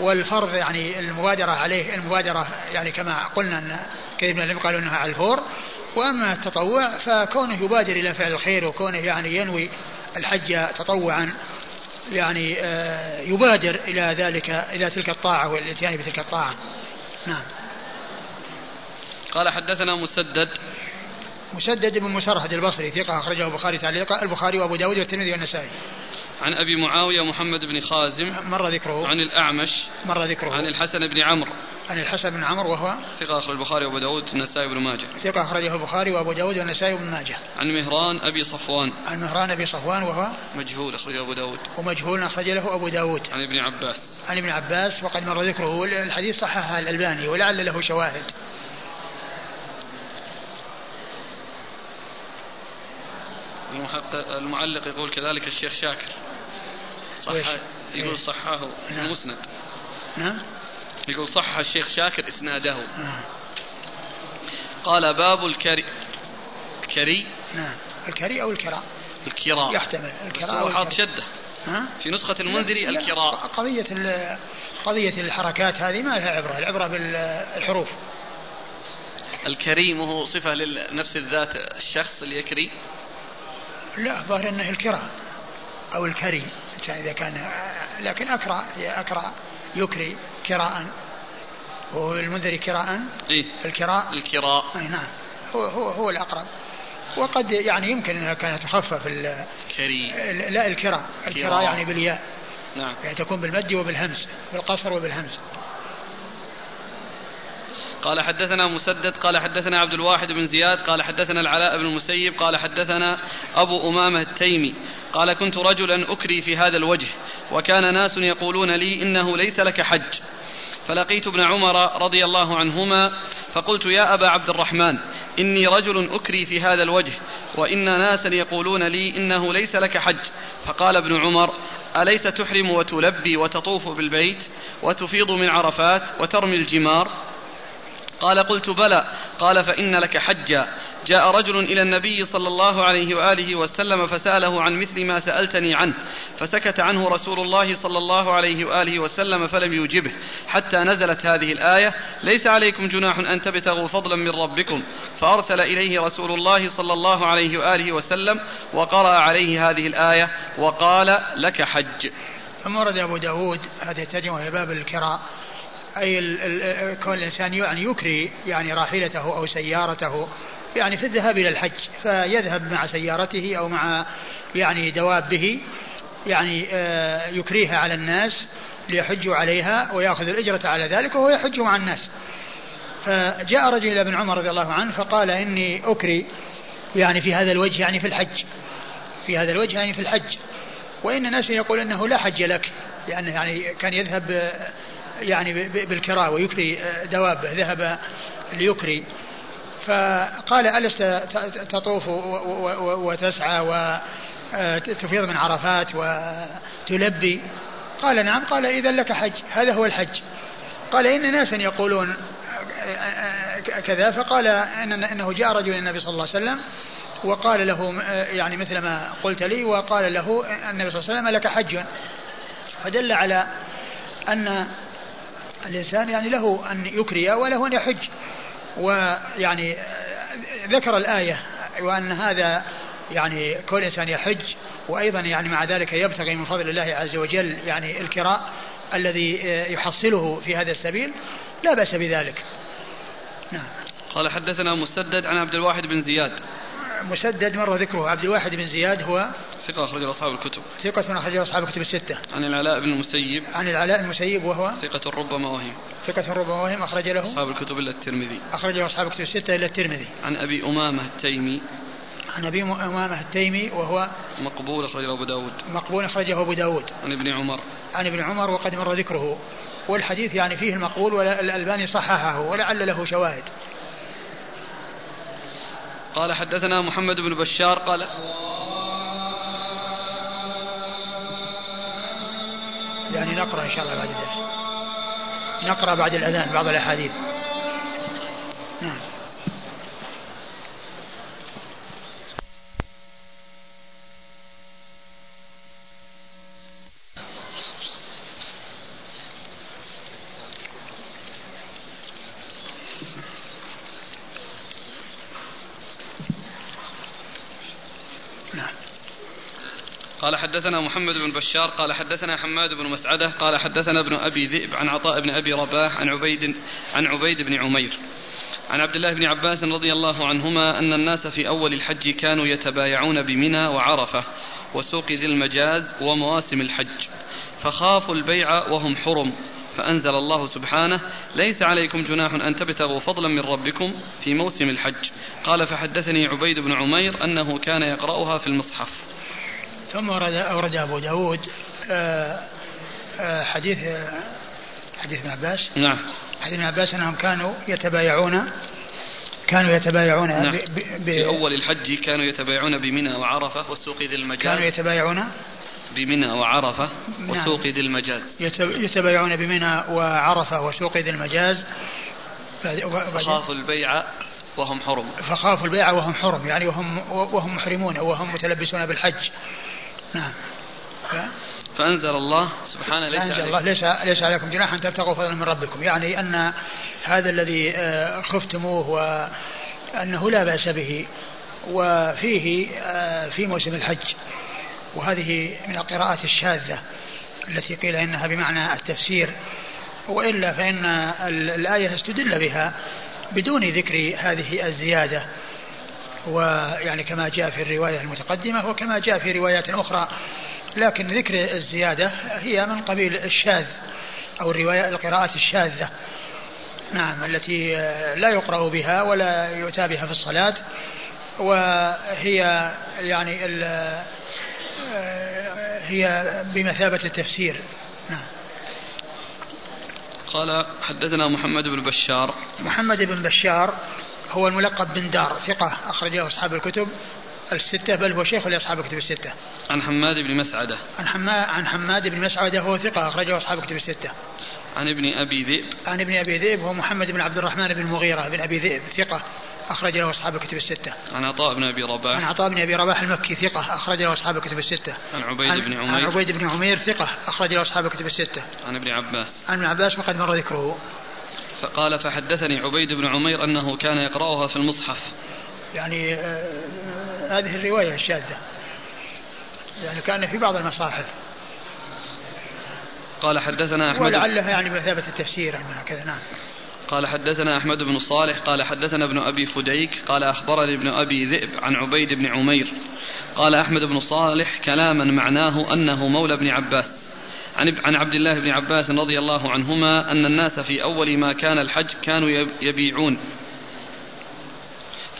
Speaker 2: والفرض يعني المبادرة عليه المبادرة يعني كما قلنا أن كثير من قالوا أنها على الفور. وأما التطوع فكونه يبادر إلى فعل الخير وكونه يعني ينوي الحج تطوعا. يعني آه، يبادر إلى ذلك إلى تلك الطاعة والإتيان بتلك الطاعة. نعم.
Speaker 1: قال حدثنا مسدد.
Speaker 2: مسدد بن مسرهد البصري ثقة أخرجه البخاري تعليقا البخاري وأبو داود والترمذي والنسائي.
Speaker 1: عن أبي معاوية محمد بن خازم
Speaker 2: مر ذكره.
Speaker 1: عن الأعمش
Speaker 2: مر ذكره.
Speaker 1: عن الحسن بن عمرو.
Speaker 2: عن الحسن بن عمرو وهو
Speaker 1: ثقة أخرج البخاري وأبو داود والنسائي بن ماجه.
Speaker 2: ثقة أخرجه البخاري وأبو داود والنسائي بن ماجه.
Speaker 1: عن مهران أبي صفوان.
Speaker 2: عن مهران أبي صفوان وهو
Speaker 1: مجهول أخرجه أبو داود.
Speaker 2: ومجهول أخرج له أبو داود.
Speaker 1: عن ابن عباس.
Speaker 2: عن ابن عباس وقد مر ذكره. الحديث صححه الألباني ولعل له شواهد.
Speaker 1: المعلق يقول كذلك الشيخ شاكر. صح يقول صححه نعم. المسند
Speaker 2: نعم.
Speaker 1: يقول صحح الشيخ شاكر إسناده. نعم. قال باب الكري الكري
Speaker 2: نعم. الكري أو الكراء
Speaker 1: الكراء.
Speaker 2: يحتمل. الكراء أو
Speaker 1: حاط شده. ها؟ في نسخة المنذري الكراء.
Speaker 2: قضية قضية الحركات هذه ما لها عبرة. العبرة بالحروف.
Speaker 1: الكريم هو صفة لنفس الذات الشخص اللي يكري؟
Speaker 2: لا الظاهر أنه الكراء أو الكري. يعني إذا كان لكن اكرا اكرا يكري كراء وهو المنذري كراء
Speaker 1: إيه؟
Speaker 2: الكراء
Speaker 1: الكراء
Speaker 2: أي نعم. هو هو هو الأقرب. وقد يعني يمكن أنها كانت تخفف الكري لا الكراء الكراء يعني بالياء.
Speaker 1: نعم.
Speaker 2: يعني تكون بالمد وبالهمس بالقصر وبالهمس.
Speaker 1: قال حدثنا مسدد قال حدثنا عبد الواحد بن زياد قال حدثنا العلاء بن المسيب قال حدثنا أبو أمامة التيمي. قال كنت رجلا أكري في هذا الوجه وكان ناس يقولون لي إنه ليس لك حج. فلقيت ابن عمر رضي الله عنهما فقلت يا أبا عبد الرحمن إني رجل أكري في هذا الوجه وإن ناسا يقولون لي إنه ليس لك حج. فقال ابن عمر أليس تحرم وتلبي وتطوف بالبيت وتفيض من عرفات وترمي الجمار؟ قال قلت بلى. قال فإن لك حجا. جاء رجل إلى النبي صلى الله عليه وآله وسلم فسأله عن مثل ما سألتني عنه. فسكت عنه رسول الله صلى الله عليه وآله وسلم فلم يجبه حتى نزلت هذه الآية ليس عليكم جناح أن تبتغوا فضلا من ربكم. فأرسل إليه رسول الله صلى الله عليه وآله وسلم وقرأ عليه هذه الآية وقال لك حج.
Speaker 2: ثم ورد أبو داود هذه الترجمة وهي باب الكراء أي كون الإنسان يعني يكري يعني راحلته أو سيارته يعني في الذهاب إلى الحج فيذهب مع سيارته أو مع يعني دوابه يعني آه، يكريها على الناس ليحجوا عليها ويأخذ الأجرة على ذلك وهو يحج مع الناس. فجاء رجل إلى ابن عمر رضي الله عنه فقال إني أكري يعني في هذا الوجه يعني في الحج في هذا الوجه يعني في الحج. وإن الناس يقول أنه لا حج لك لأنه يعني كان يذهب يعني بالكراء ويكري دوابه ذهب ليكري. فقال ألست تطوف وتسعى وتفيض من عرفات وتلبي؟ قال نعم. قال إذا لك حج. هذا هو الحج. قال إن ناسا يقولون كذا. فقال إن أنه جاء رجل النبي صلى الله عليه وسلم وقال له يعني مثل ما قلت لي وقال له النبي صلى الله عليه وسلم لك حج. فدل على أن الإنسان يعني له أن يكري وله أن يحج. ويعني ذكر الآية وأن هذا يعني كل إنسان يحج وأيضا يعني مع ذلك يبتغي من فضل الله عز وجل يعني الكراء الذي يحصله في هذا السبيل. لا بأس بذلك.
Speaker 1: نعم. قال حدثنا مسدد عن عبد الواحد بن زياد.
Speaker 2: مسدد مر ذكره. عبد الواحد بن زياد هو
Speaker 1: ثقة أخرجه أصحاب الكتب.
Speaker 2: ثقة أخرجه أصحاب الكتب الستة.
Speaker 1: عن العلاء بن المسيب.
Speaker 2: عن العلاء بن المسيب وهو
Speaker 1: ثقة ربما وهم
Speaker 2: ثقة ربما وهم أخرج له.
Speaker 1: أصحاب الكتب إلا الترمذي.
Speaker 2: أخرجه أصحاب الكتب الستة إلا الترمذي.
Speaker 1: عن أبي أمامة التيمي.
Speaker 2: عن أبي أمامة التيمي وهو
Speaker 1: مقبول أخرجه أبو داود.
Speaker 2: مقبول أخرجه أبو داود.
Speaker 1: عن ابن عمر.
Speaker 2: عن ابن عمر وقد مر ذكره. والحديث يعني فيه المقبول والألباني صححه ولعل له شواهد.
Speaker 1: قال حدثنا محمد بن بشار قال
Speaker 2: يعني نقرأ إن شاء الله بعد ذلك نقرأ بعد الأذان بعض الأحاديث.
Speaker 1: قال حدثنا محمد بن بشار قال حدثنا حماد بن مسعدة قال حدثنا ابن أبي ذئب عن عطاء بن أبي رباح عن عبيد عن عبيد بن عمير. عن عبد الله بن عباس رضي الله عنهما أن الناس في أول الحج كانوا يتبايعون بمنى وعرفة وسوق ذي المجاز ومواسم الحج فخافوا البيع وهم حرم فأنزل الله سبحانه ليس عليكم جناح أن تبتغوا فضلا من ربكم في موسم الحج قال فحدثني عبيد بن عمير أنه كان يقرأها في المصحف
Speaker 2: ثم ورد أورد أبو داود آه، آه، حديث حديث ابن عباس.
Speaker 1: نعم.
Speaker 2: حديث ابن عباس أنهم كانوا يتبايعون كانوا يتبايعون نعم.
Speaker 1: ب... ب... في أول الحج كانوا يتبايعون بمنى وعرفة والسوق ذي المجاز.
Speaker 2: كانوا يتبايعون؟
Speaker 1: بمنى وعرفة نعم. وسوق ذي المجاز.
Speaker 2: يتبايعون بمنى وعرفة وسوق ذي المجاز.
Speaker 1: خافوا البيع وهم حرم.
Speaker 2: فخافوا البيع وهم حرم يعني وهم وهم محرمون وهم متلبسون بالحج. نعم.
Speaker 1: ف... فأنزل الله سبحانه ليس
Speaker 2: أنزل الله ليس ليس عليكم جناح أن تبتغوا فضلا من ربكم. يعني أن هذا الذي آه، خفتموه وأنه لا بأس به وفيه آه، في موسم الحج. وهذه من القراءات الشاذة التي قيل إنها بمعنى التفسير. وإلا فإن الآية استدل بها بدون ذكر هذه الزيادة. ويعني كما جاء في الرواية المتقدمة وكما جاء في روايات أخرى. لكن ذكر الزيادة هي من قبيل الشاذ أو الرواية القراءات الشاذة. نعم التي لا يقرأ بها ولا يؤتى بها في الصلاة. وهي يعني هي بمثابة التفسير. نعم.
Speaker 1: قال حدثنا محمد بن بشار.
Speaker 2: محمد بن بشار هو الملقب بن دار ثقة أخرج له أصحاب الكتب الستة بل هو شيخ لأصحاب الكتب الستة.
Speaker 1: عن حماد بن مسعدة.
Speaker 2: عن حماد عن حماد بن مسعدة هو ثقة أخرجه أصحاب الكتب الستة.
Speaker 1: عن ابن أبي ذئب.
Speaker 2: عن ابن أبي ذئب هو محمد بن عبد الرحمن بن المغيرة بن أبي ذئب ثقة أخرج له أصحاب الكتب الستة.
Speaker 1: عن عطاء بن أبي رباح.
Speaker 2: عن عطاء بن أبي رباح المكي ثقة أخرج له أصحاب الكتب الستة.
Speaker 1: عن عبيد بن عمير.
Speaker 2: عن عبيد بن عمير ثقة أخرج له أصحاب الكتب الستة.
Speaker 1: عن ابن عباس.
Speaker 2: عن ابن عباس وقد مر ذكره.
Speaker 1: فقال فحدثني عبيد بن عمير أنه كان يقرأها في المصحف.
Speaker 2: يعني آه هذه الرواية الشاذة. يعني كان في بعض المصاحف.
Speaker 1: قال حدثنا أحمد
Speaker 2: ولعلها يعني بمثابة التفسير هكذا نعم.
Speaker 1: قال حدثنا أحمد بن صالح قال حدثنا ابن أبي فديك قال أخبرني ابن أبي ذئب عن عبيد بن عمير. قال أحمد بن صالح كلاما معناه أنه مولى ابن عباس. عن عن عبد الله بن عباس رضي الله عنهما أن الناس في أول ما كان الحج كانوا يبيعون.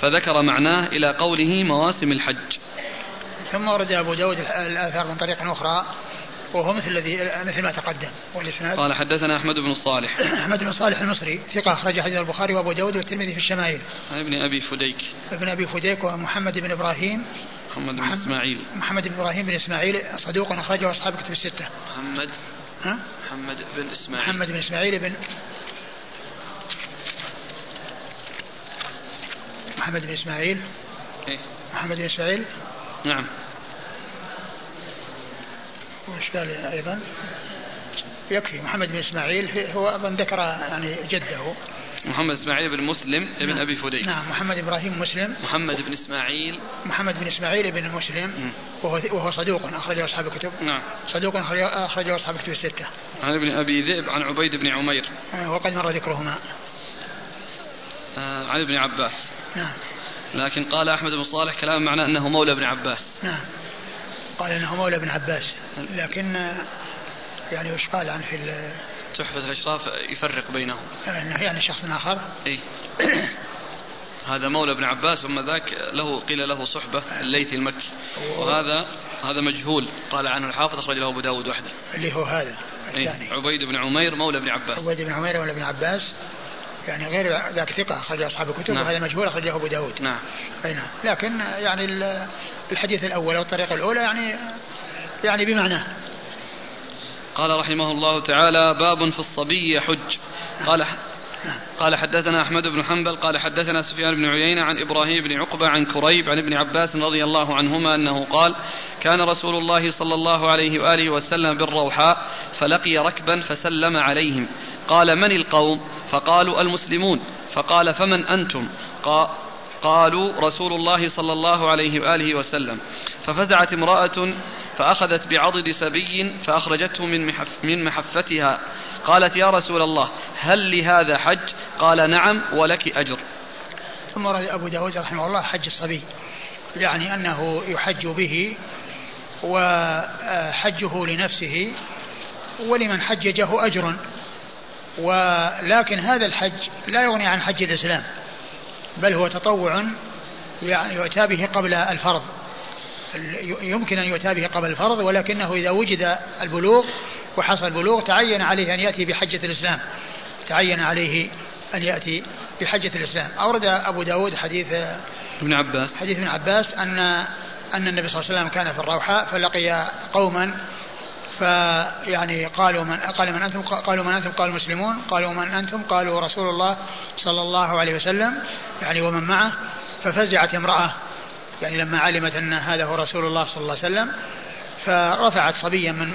Speaker 1: فذكر معناه إلى قوله مواسم الحج.
Speaker 2: ثم ورد أبو داود الآثار من طريق أخرى وهو مثل الذي مثل ما تقدم
Speaker 1: والإسناد. قال حدثنا أحمد بن صالح.
Speaker 2: أحمد بن صالح المصري ثقة أخرج حديث البخاري وأبو داود والترمذي في الشمائل.
Speaker 1: عن ابن أبي فديك.
Speaker 2: ابن أبي فديك ومحمد بن إبراهيم.
Speaker 1: محمد بن إسماعيل.
Speaker 2: محمد بن إبراهيم بن إسماعيل صدوق أخرجه أصحاب كتب الستة.
Speaker 1: محمد
Speaker 2: ها؟
Speaker 1: محمد بن إسماعيل.
Speaker 2: محمد بن إسماعيل بن محمد بن إسماعيل.
Speaker 1: إيه؟
Speaker 2: محمد بن إسماعيل.
Speaker 1: نعم.
Speaker 2: وش قال أيضا؟ يكفي. محمد بن إسماعيل هو أظن ذكر يعني جده.
Speaker 1: محمد إسماعيل بن مسلم ابن
Speaker 2: نعم.
Speaker 1: أبي فديك.
Speaker 2: نعم محمد إبراهيم مسلم.
Speaker 1: محمد بن إسماعيل.
Speaker 2: محمد بن إسماعيل بن مسلم. وهو وهو صدوق أخرجه أصحاب الكتب.
Speaker 1: نعم.
Speaker 2: صدوق أخرجه أصحاب الكتب الستة.
Speaker 1: عن ابن أبي ذئب عن عبيد بن عمير.
Speaker 2: آه، وقد مر ذكرهما.
Speaker 1: آه عن ابن عباس.
Speaker 2: نعم.
Speaker 1: لكن قال أحمد بن صالح كلام معناه أنه مولى ابن عباس.
Speaker 2: نعم. قال أنه مولى ابن عباس. لكن يعني وش قال عن في
Speaker 1: تحفة الأشراف يفرق بينهم.
Speaker 2: يعني شخص آخر.
Speaker 1: إيه. هذا مولى ابن عباس وما ذاك له قيل له صحبة الليثي المكي. وهذا هذا مجهول. قال عنه الحافظ أخرج له أبو داود وحده.
Speaker 2: اللي هو هذا
Speaker 1: إيه؟ عبيد بن عمير مولى ابن عباس.
Speaker 2: عبيد بن عمير مولى ابن عباس. يعني غير ذاك ثقة أخرج أصحاب الكتب نعم. وهذا مجهول أخرجه أبو داود.
Speaker 1: نعم.
Speaker 2: أي نعم. لكن يعني الحديث الأول أو الطريقة الأولى يعني يعني بمعناه
Speaker 1: قال رحمه الله تعالى باب في الصبي يحج قال قال حدثنا أحمد بن حنبل قال حدثنا سفيان بن عيينة عن إبراهيم بن عقبة عن كريب عن ابن عباس رضي الله عنهما أنه قال كان رسول الله صلى الله عليه وآله وسلم بالروحاء فلقي ركبا فسلم عليهم. قال من القوم؟ فقالوا المسلمون. فقال فمن أنتم؟ قالوا رسول الله صلى الله عليه وآله وسلم. ففزعت امرأة فأخذت بعضد سبي فأخرجته من, محف من محفتها. قالت يا رسول الله هل لهذا حج؟ قال نعم ولك أجر.
Speaker 2: ثم ورد أبو داود رحمه الله حج الصبي يعني أنه يحج به وحجه لنفسه ولمن حججه أجر. ولكن هذا الحج لا يغني عن حج الإسلام. بل هو تطوع يعني يؤتى به قبل الفرض. يمكن أن يؤتى به قبل الفرض ولكنه إذا وجد البلوغ وحصل البلوغ تعين عليه أن يأتي بحجة الإسلام. تعين عليه أن يأتي بحجة الإسلام. أورد أبو داود حديث
Speaker 1: ابن عباس.
Speaker 2: حديث ابن عباس أن أن النبي صلى الله عليه وسلم كان في الروحاء فلقي قوما فيعني قالوا من قال من أنتم؟ قالوا من أنتم؟ قالوا مسلمون قالوا من أنتم؟ قالوا رسول الله صلى الله عليه وسلم يعني ومن معه. ففزعت امرأة يعني لما علمت أن هذا هو رسول الله صلى الله عليه وسلم فرفعت صبيا من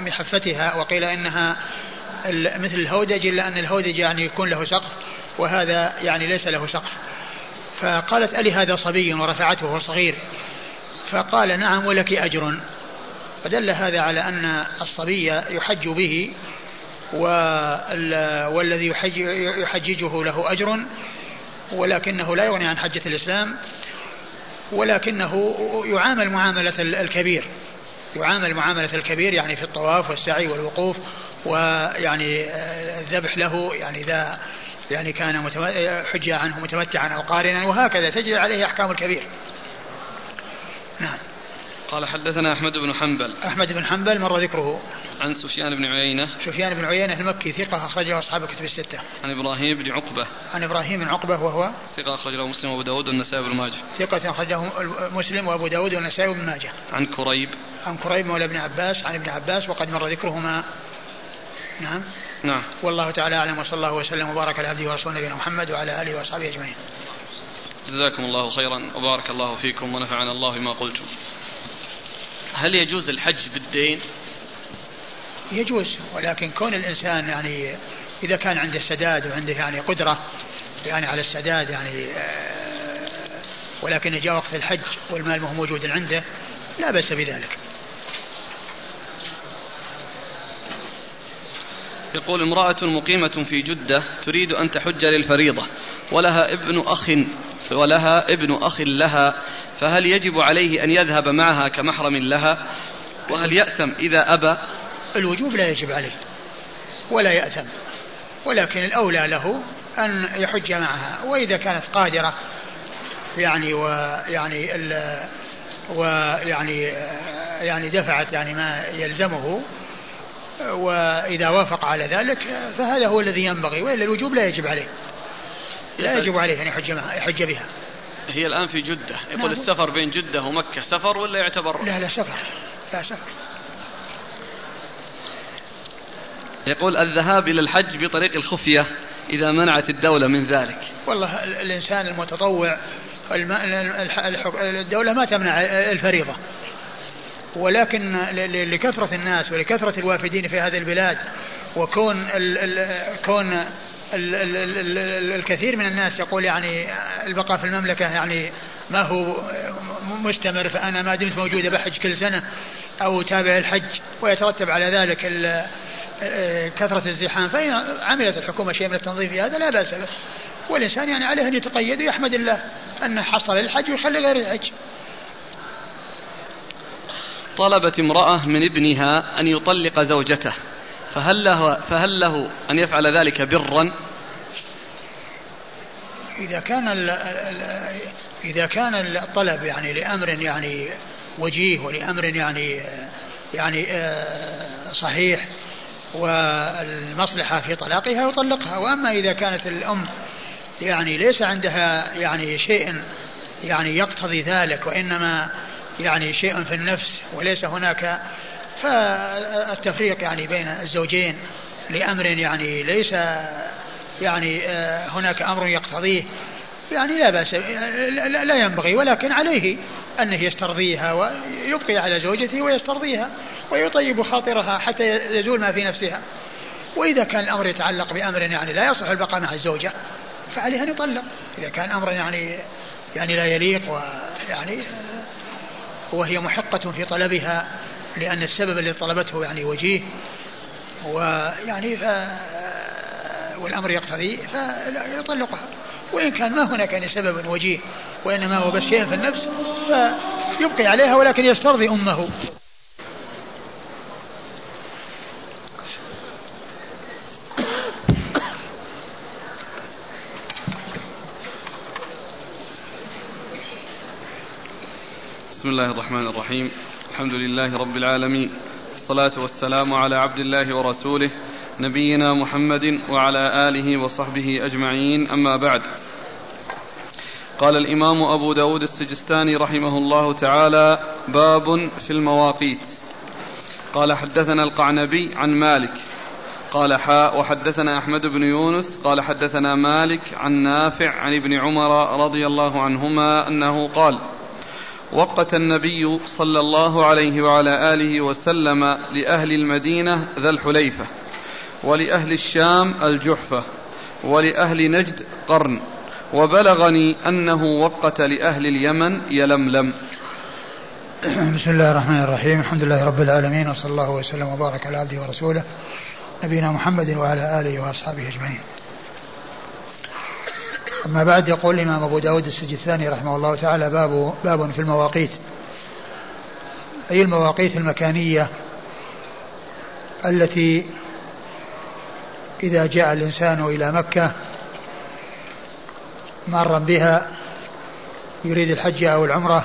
Speaker 2: محفتها وقيل إنها مثل الهودج إلا أن الهودج يعني يكون له سقف وهذا يعني ليس له سقف. فقالت ألي هذا صبي ورفعته وهو صغير. فقال نعم ولك أجر. فدل هذا على أن الصبي يحج به والذي يحج يحججه له أجر ولكنه لا يغني عن حجة الإسلام ولكنه يعامل معاملة الكبير. يعامل معاملة الكبير يعني في الطواف والسعي والوقوف ويعني الذبح له يعني إذا يعني كان حجة عنه متمتعا أو قارنا وهكذا تجري عليه أحكام الكبير.
Speaker 1: نعم. قال حدثنا أحمد بن حنبل.
Speaker 2: أحمد بن حنبل مر ذكره.
Speaker 1: عن سفيان بن عيينة.
Speaker 2: سفيان بن عيينة المكي ثقة أخرجه أصحاب الكتب الستة.
Speaker 1: عن إبراهيم بن عقبة.
Speaker 2: عن إبراهيم بن عقبة وهو؟
Speaker 1: ثقة أخرجه مسلم وأبو داود والنسائي بن ماجه.
Speaker 2: ثقة أخرجه مسلم وأبو داود والنسائي بن ماجه.
Speaker 1: عن كريب.
Speaker 2: عن كريب مولى ابن عباس عن ابن عباس وقد مر ذكرهما. نعم.
Speaker 1: نعم.
Speaker 2: والله تعالى أعلم وصلى الله وسلم وبارك على عبده ورسوله نبينا محمد وعلى آله وأصحابه أجمعين.
Speaker 1: جزاكم الله خيرا وبارك الله فيكم ونفعنا الله بما قلتم. هل يجوز الحج بالدين؟
Speaker 2: يجوز ولكن كون الإنسان يعني إذا كان عنده سداد وعنده يعني قدرة يعني على السداد يعني آه، ولكن جاء وقت الحج والمال ما هو موجود عنده لا بأس بذلك.
Speaker 1: يقول امرأة مقيمة في جدة تريد أن تحج للفريضة ولها ابن أخ ولها ابن أخ لها فهل يجب عليه أن يذهب معها كمحرم لها؟ وهل يأثم إذا أبى؟
Speaker 2: الوجوب لا يجب عليه ولا يأثم ولكن الأولى له أن يحج معها وإذا كانت قادرة يعني ويعني ويعني يعني دفعت يعني ما يلزمه وإذا وافق على ذلك فهذا هو الذي ينبغي وإلا الوجوب لا يجب عليه. لا يجب عليه أن يحج, يحج بها.
Speaker 1: هي الآن في جدة. يقول نعم. السفر بين جدة ومكة سفر ولا يعتبر؟
Speaker 2: لا لا سفر. لا سفر.
Speaker 1: يقول الذهاب إلى الحج بطريق الخفية إذا منعت الدولة من ذلك.
Speaker 2: والله الإنسان المتطوع الدولة ما تمنع الفريضة. ولكن لكثرة الناس ولكثرة الوافدين في هذه البلاد وكون ال ال كون الكثير من الناس يقول يعني البقاء في المملكة يعني ما هو مستمر فأنا ما دمت موجودة بحج كل سنة أو تابع الحج ويترتب على ذلك كثرة الزحام. فإن عملت الحكومة شيء من التنظيم في هذا لا بأس به. والإنسان يعني عليه أن يتقيد ويحمد الله أنه حصل الحج ويخلي غير الحج.
Speaker 1: طلبت امرأة من ابنها أن يطلق زوجته. فهل له, فهل له أن يفعل ذلك برا؟
Speaker 2: إذا كان إذا كان الطلب يعني لأمر يعني وجيه ولأمر يعني يعني آه، صحيح والمصلحة في طلاقها يطلقها. وأما إذا كانت الأم يعني ليس عندها يعني شيء يعني يقتضي ذلك وإنما يعني شيء في النفس وليس هناك فالتفريق يعني بين الزوجين لأمر يعني ليس يعني آه، هناك أمر يقتضيه. يعني لا بأس لا ينبغي ولكن عليه أنه يسترضيها ويبقي على زوجته ويسترضيها ويطيب خاطرها حتى يزول ما في نفسها. وإذا كان الأمر يتعلق بأمر يعني لا يصلح البقاء مع الزوجة فعليه أن يطلق. إذا كان أمر يعني يعني لا يليق ويعني وهي محقة في طلبها لأن السبب الذي طلبته يعني وجيه ويعني ف والأمر يقتضي فيطلقها. وإن كان ما هناك يعني سبب وجيه وإنما هو بس شيء في النفس فيبقي عليها ولكن يسترضي أمه.
Speaker 1: بسم الله الرحمن الرحيم. الحمد لله رب العالمين. الصلاة والسلام على عبد الله ورسوله نبينا محمد وعلى آله وصحبه أجمعين. أما بعد قال الإمام أبو داود السجستاني رحمه الله تعالى باب في المواقيت. قال حدثنا القعنبي عن مالك. قال حاء وحدثنا أحمد بن يونس. قال حدثنا مالك عن نافع عن ابن عمر رضي الله عنهما أنه قال وقت النبي صلى الله عليه وعلى آله وسلم لأهل المدينة ذا الحليفة ولأهل الشام الجحفة ولأهل نجد قرن وبلغني أنه وقت لأهل اليمن يلملم.
Speaker 2: بسم الله الرحمن الرحيم. الحمد لله رب العالمين وصلى الله وسلم وبارك على عبده ورسوله نبينا محمد وعلى آله وأصحابه أجمعين. أما بعد يقول الإمام أبو داود السجستاني رحمه الله تعالى باب باب في المواقيت. أي المواقيت المكانية التي إذا جاء الإنسان إلى مكة مارا بها يريد الحج أو العمرة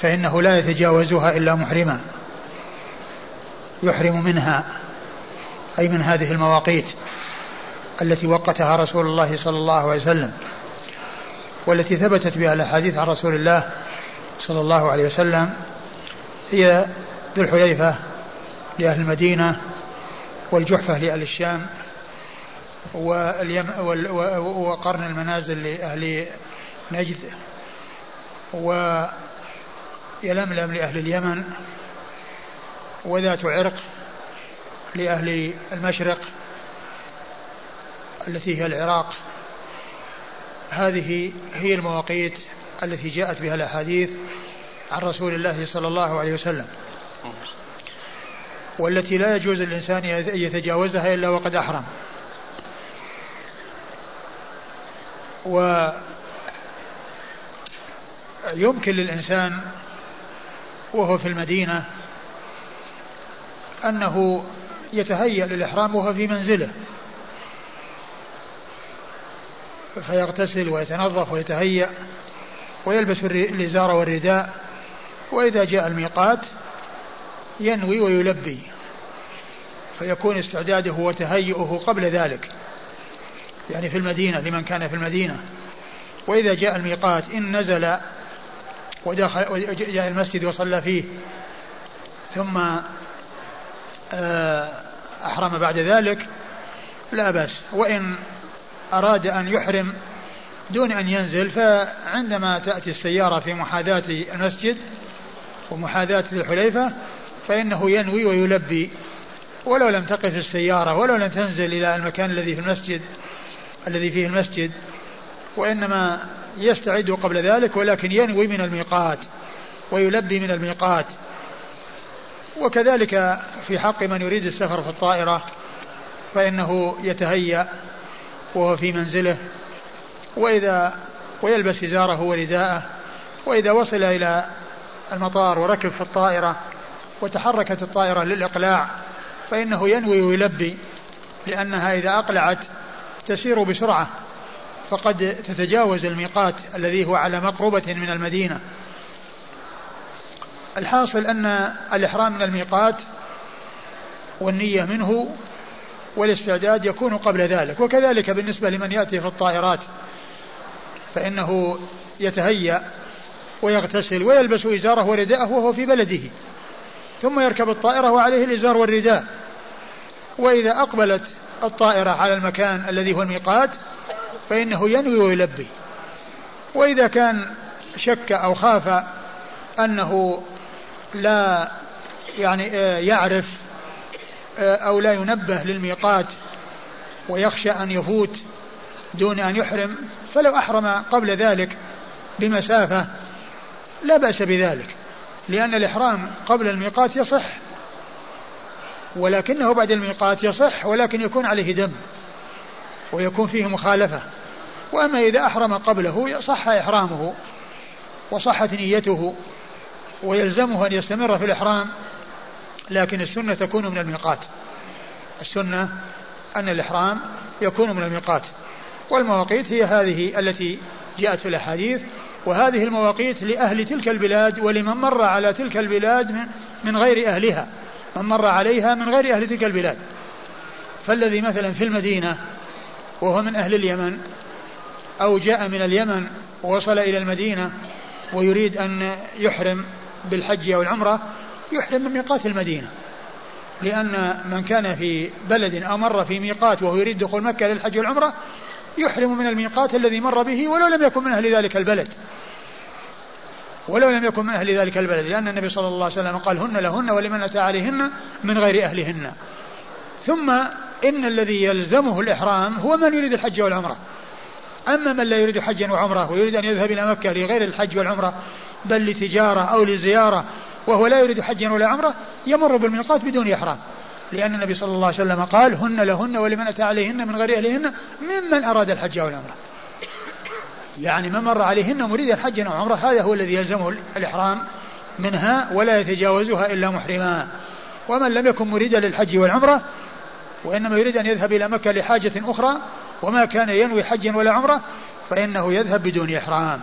Speaker 2: فإنه لا يتجاوزها إلا محرما يحرم منها أي من هذه المواقيت. التي وقتها رسول الله صلى الله عليه وسلم والتي ثبتت بها الأحاديث عن رسول الله صلى الله عليه وسلم هي ذو الحليفة لأهل المدينة والجحفة لأهل الشام واليم وقرن المنازل لأهل نجد ويلملم لأهل اليمن وذات عرق لأهل المشرق. التي هي العراق. هذه هي المواقيت التي جاءت بها الأحاديث عن رسول الله صلى الله عليه وسلم. والتي لا يجوز للإنسان أن يتجاوزها إلا وقد أحرم. ويمكن للإنسان وهو في المدينة أنه يتهيأ للإحرام وهو في منزله. فيغتسل ويتنظف ويتهيأ ويلبس الإزار والرداء. وإذا جاء الميقات ينوي ويلبي فيكون استعداده وتهيئه قبل ذلك يعني في المدينة لمن كان في المدينة. وإذا جاء الميقات إن نزل ودخل جاء المسجد وصلى فيه ثم آه، أحرم بعد ذلك لا بأس. وإن أراد أن يحرم دون أن ينزل فعندما تأتي السيارة في محاذاة المسجد ومحاذاة الحليفة فإنه ينوي ويلبي. ولو لم تقف السيارة ولو لم تنزل إلى المكان الذي في المسجد الذي فيه المسجد وإنما يستعد قبل ذلك ولكن ينوي من الميقات ويلبي من الميقات. وكذلك في حق من يريد السفر في الطائرة فإنه يتهيأ وهو في منزله وإذا ويلبس إزاره ورداءه وإذا وصل إلى المطار وركب في الطائرة وتحركت الطائرة للإقلاع فإنه ينوي ويلبي لأنها إذا أقلعت تسير بسرعة فقد تتجاوز الميقات الذي هو على مقربة من المدينة. الحاصل أن الإحرام من الميقات والنية منه والاستعداد يكون قبل ذلك. وكذلك بالنسبة لمن يأتي في الطائرات فإنه يتهيأ ويغتسل ويلبس إزاره ورداءه وهو في بلده. ثم يركب الطائرة وعليه الإزار والرداء. وإذا أقبلت الطائرة على المكان الذي هو الميقات فإنه ينوي ويلبي. وإذا كان شك أو خاف أنه لا يعني آه، يعرف أو لا ينبه للميقات ويخشى أن يفوت دون أن يحرم فلو أحرم قبل ذلك بمسافة لا بأس بذلك لأن الإحرام قبل الميقات يصح ولكنه بعد الميقات يصح ولكن يكون عليه دم ويكون فيه مخالفة. وأما إذا أحرم قبله صح إحرامه وصحت نيته ويلزمه أن يستمر في الإحرام لكن السنة تكون من الميقات. السنة أن الإحرام يكون من الميقات. والمواقيت هي هذه التي جاءت في الأحاديث وهذه المواقيت لأهل تلك البلاد ولمن مر على تلك البلاد من, غير أهلها من مر عليها من غير أهل تلك البلاد. فالذي مثلا في المدينة وهو من أهل اليمن أو جاء من اليمن ووصل إلى المدينة ويريد أن يحرم بالحج أو العمرة يحرم من ميقات المدينة. لأن من كان في بلد أو مر في ميقات وهو يريد دخول مكة للحج والعمرة يحرم من الميقات الذي مر به ولو لم يكن من أهل ذلك البلد. ولو لم يكن من أهل ذلك البلد لأن النبي صلى الله عليه وسلم قال هن لهن ولمن أتى عليهن من غير أهلهن ثم إن الذي يلزمه الإحرام هو من يريد الحج والعمرة. أما من لا يريد حجا وعمرة ويريد أن يذهب إلى مكة لغير الحج والعمرة بل لتجارة أو لزيارة وهو لا يريد حجا ولا عمرة يمر بالميقات بدون إحرام. لأن النبي صلى الله عليه وسلم قال هن لهن ولمن أتى عليهن من غير أهلهن ممن أراد الحج والعمرة يعني من مر عليهن مريد الحج أو عمرة هذا هو الذي يلزمه الإحرام منها ولا يتجاوزها إلا محرما. ومن لم يكن مريدا للحج والعمرة وإنما يريد أن يذهب إلى مكة لحاجة أخرى وما كان ينوي حجا ولا عمرة فإنه يذهب بدون إحرام.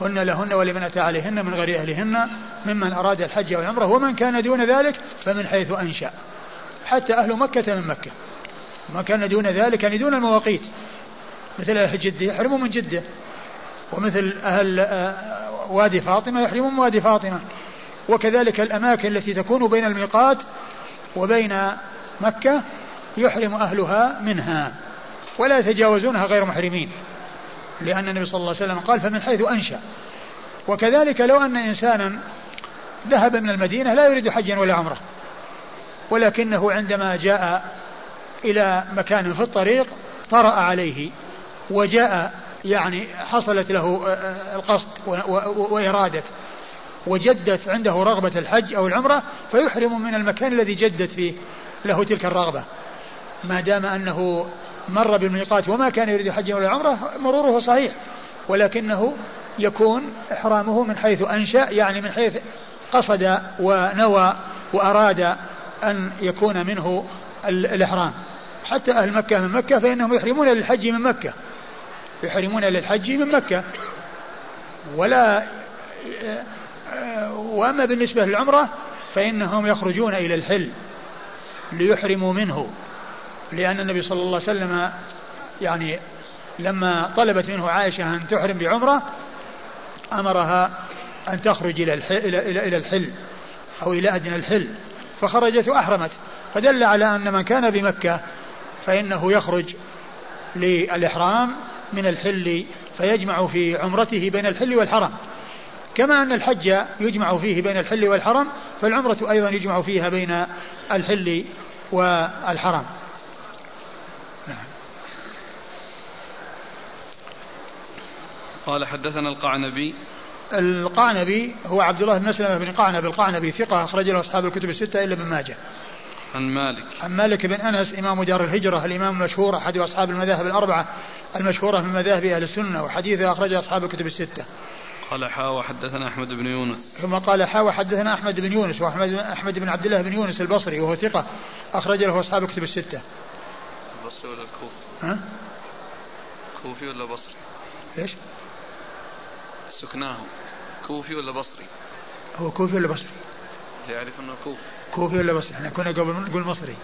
Speaker 2: هن لهن ولمن أتى عليهن من غير أهلهن ممن أراد الحج أو العمرة ومن كان دون ذلك فمن حيث أنشأ. حتى أهل مكة من مكة. ما كان دون ذلك يعني دون المواقيت. مثل أهل جدة يحرموا من جدة. ومثل أهل آه، وادي فاطمة يحرمون من وادي فاطمة. وكذلك الأماكن التي تكون بين الميقات وبين مكة يحرم أهلها منها. ولا يتجاوزونها غير محرمين. لأن النبي صلى الله عليه وسلم قال فمن حيث أنشأ. وكذلك لو أن إنسانا ذهب من المدينة لا يريد حجا ولا عمرة ولكنه عندما جاء إلى مكان في الطريق طرأ عليه وجاء يعني حصلت له آه، آه، القصد وإرادة وجدت عنده رغبة الحج أو العمرة فيحرم من المكان الذي جدت فيه له تلك الرغبة. ما دام أنه مر بالميقات وما كان يريد حجا ولا عمرة مروره صحيح ولكنه يكون إحرامه من حيث أنشأ يعني من حيث قصد ونوى وأراد أن يكون منه الإحرام. حتى أهل مكة من مكة فإنهم يحرمون للحج من مكة. يحرمون للحج من مكة. ولا وأما بالنسبة للعمرة فإنهم يخرجون إلى الحل ليحرموا منه. لأن النبي صلى الله عليه وسلم يعني لما طلبت منه عائشة أن تحرم بعمرة أمرها أن تخرج إلى الحل, إلى, إلى الحل أو إلى أدنى الحل. فخرجت وأحرمت. فدل على أن من كان بمكة فإنه يخرج للإحرام من الحل فيجمع في عمرته بين الحل والحرم. كما أن الحج يجمع فيه بين الحل والحرم فالعمرة أيضا يجمع فيها بين الحل والحرم.
Speaker 1: قال حدثنا القعنبي
Speaker 2: القعنبي هو عبد الله بن مسلمة بن قعنب القعنبي ثقة أخرج له أصحاب الكتب الستة إلا ابن ماجه
Speaker 1: عن مالك
Speaker 2: عن مالك بن أنس إمام دار الهجرة الإمام المشهور أحد أصحاب المذاهب الأربعة المشهورة من مذاهب أهل السنة وحديثه أخرجه أصحاب الكتب الستة
Speaker 1: قال حا وحدثنا أحمد بن يونس
Speaker 2: ثم قال حا وحدثنا أحمد بن يونس وأحمد أحمد بن عبد الله بن يونس البصري وهو ثقة أخرج له أصحاب الكتب الستة
Speaker 1: البصري ولا الكوفي؟ ها؟ كوفي ولا بصري؟
Speaker 2: إيش؟
Speaker 1: سكناه كوفي ولا بصري؟
Speaker 2: هو كوفي ولا بصري؟
Speaker 1: يعرف إنه كوفي.
Speaker 2: كوفي ولا بصري؟ إحنا كنا قبل نقول مصري.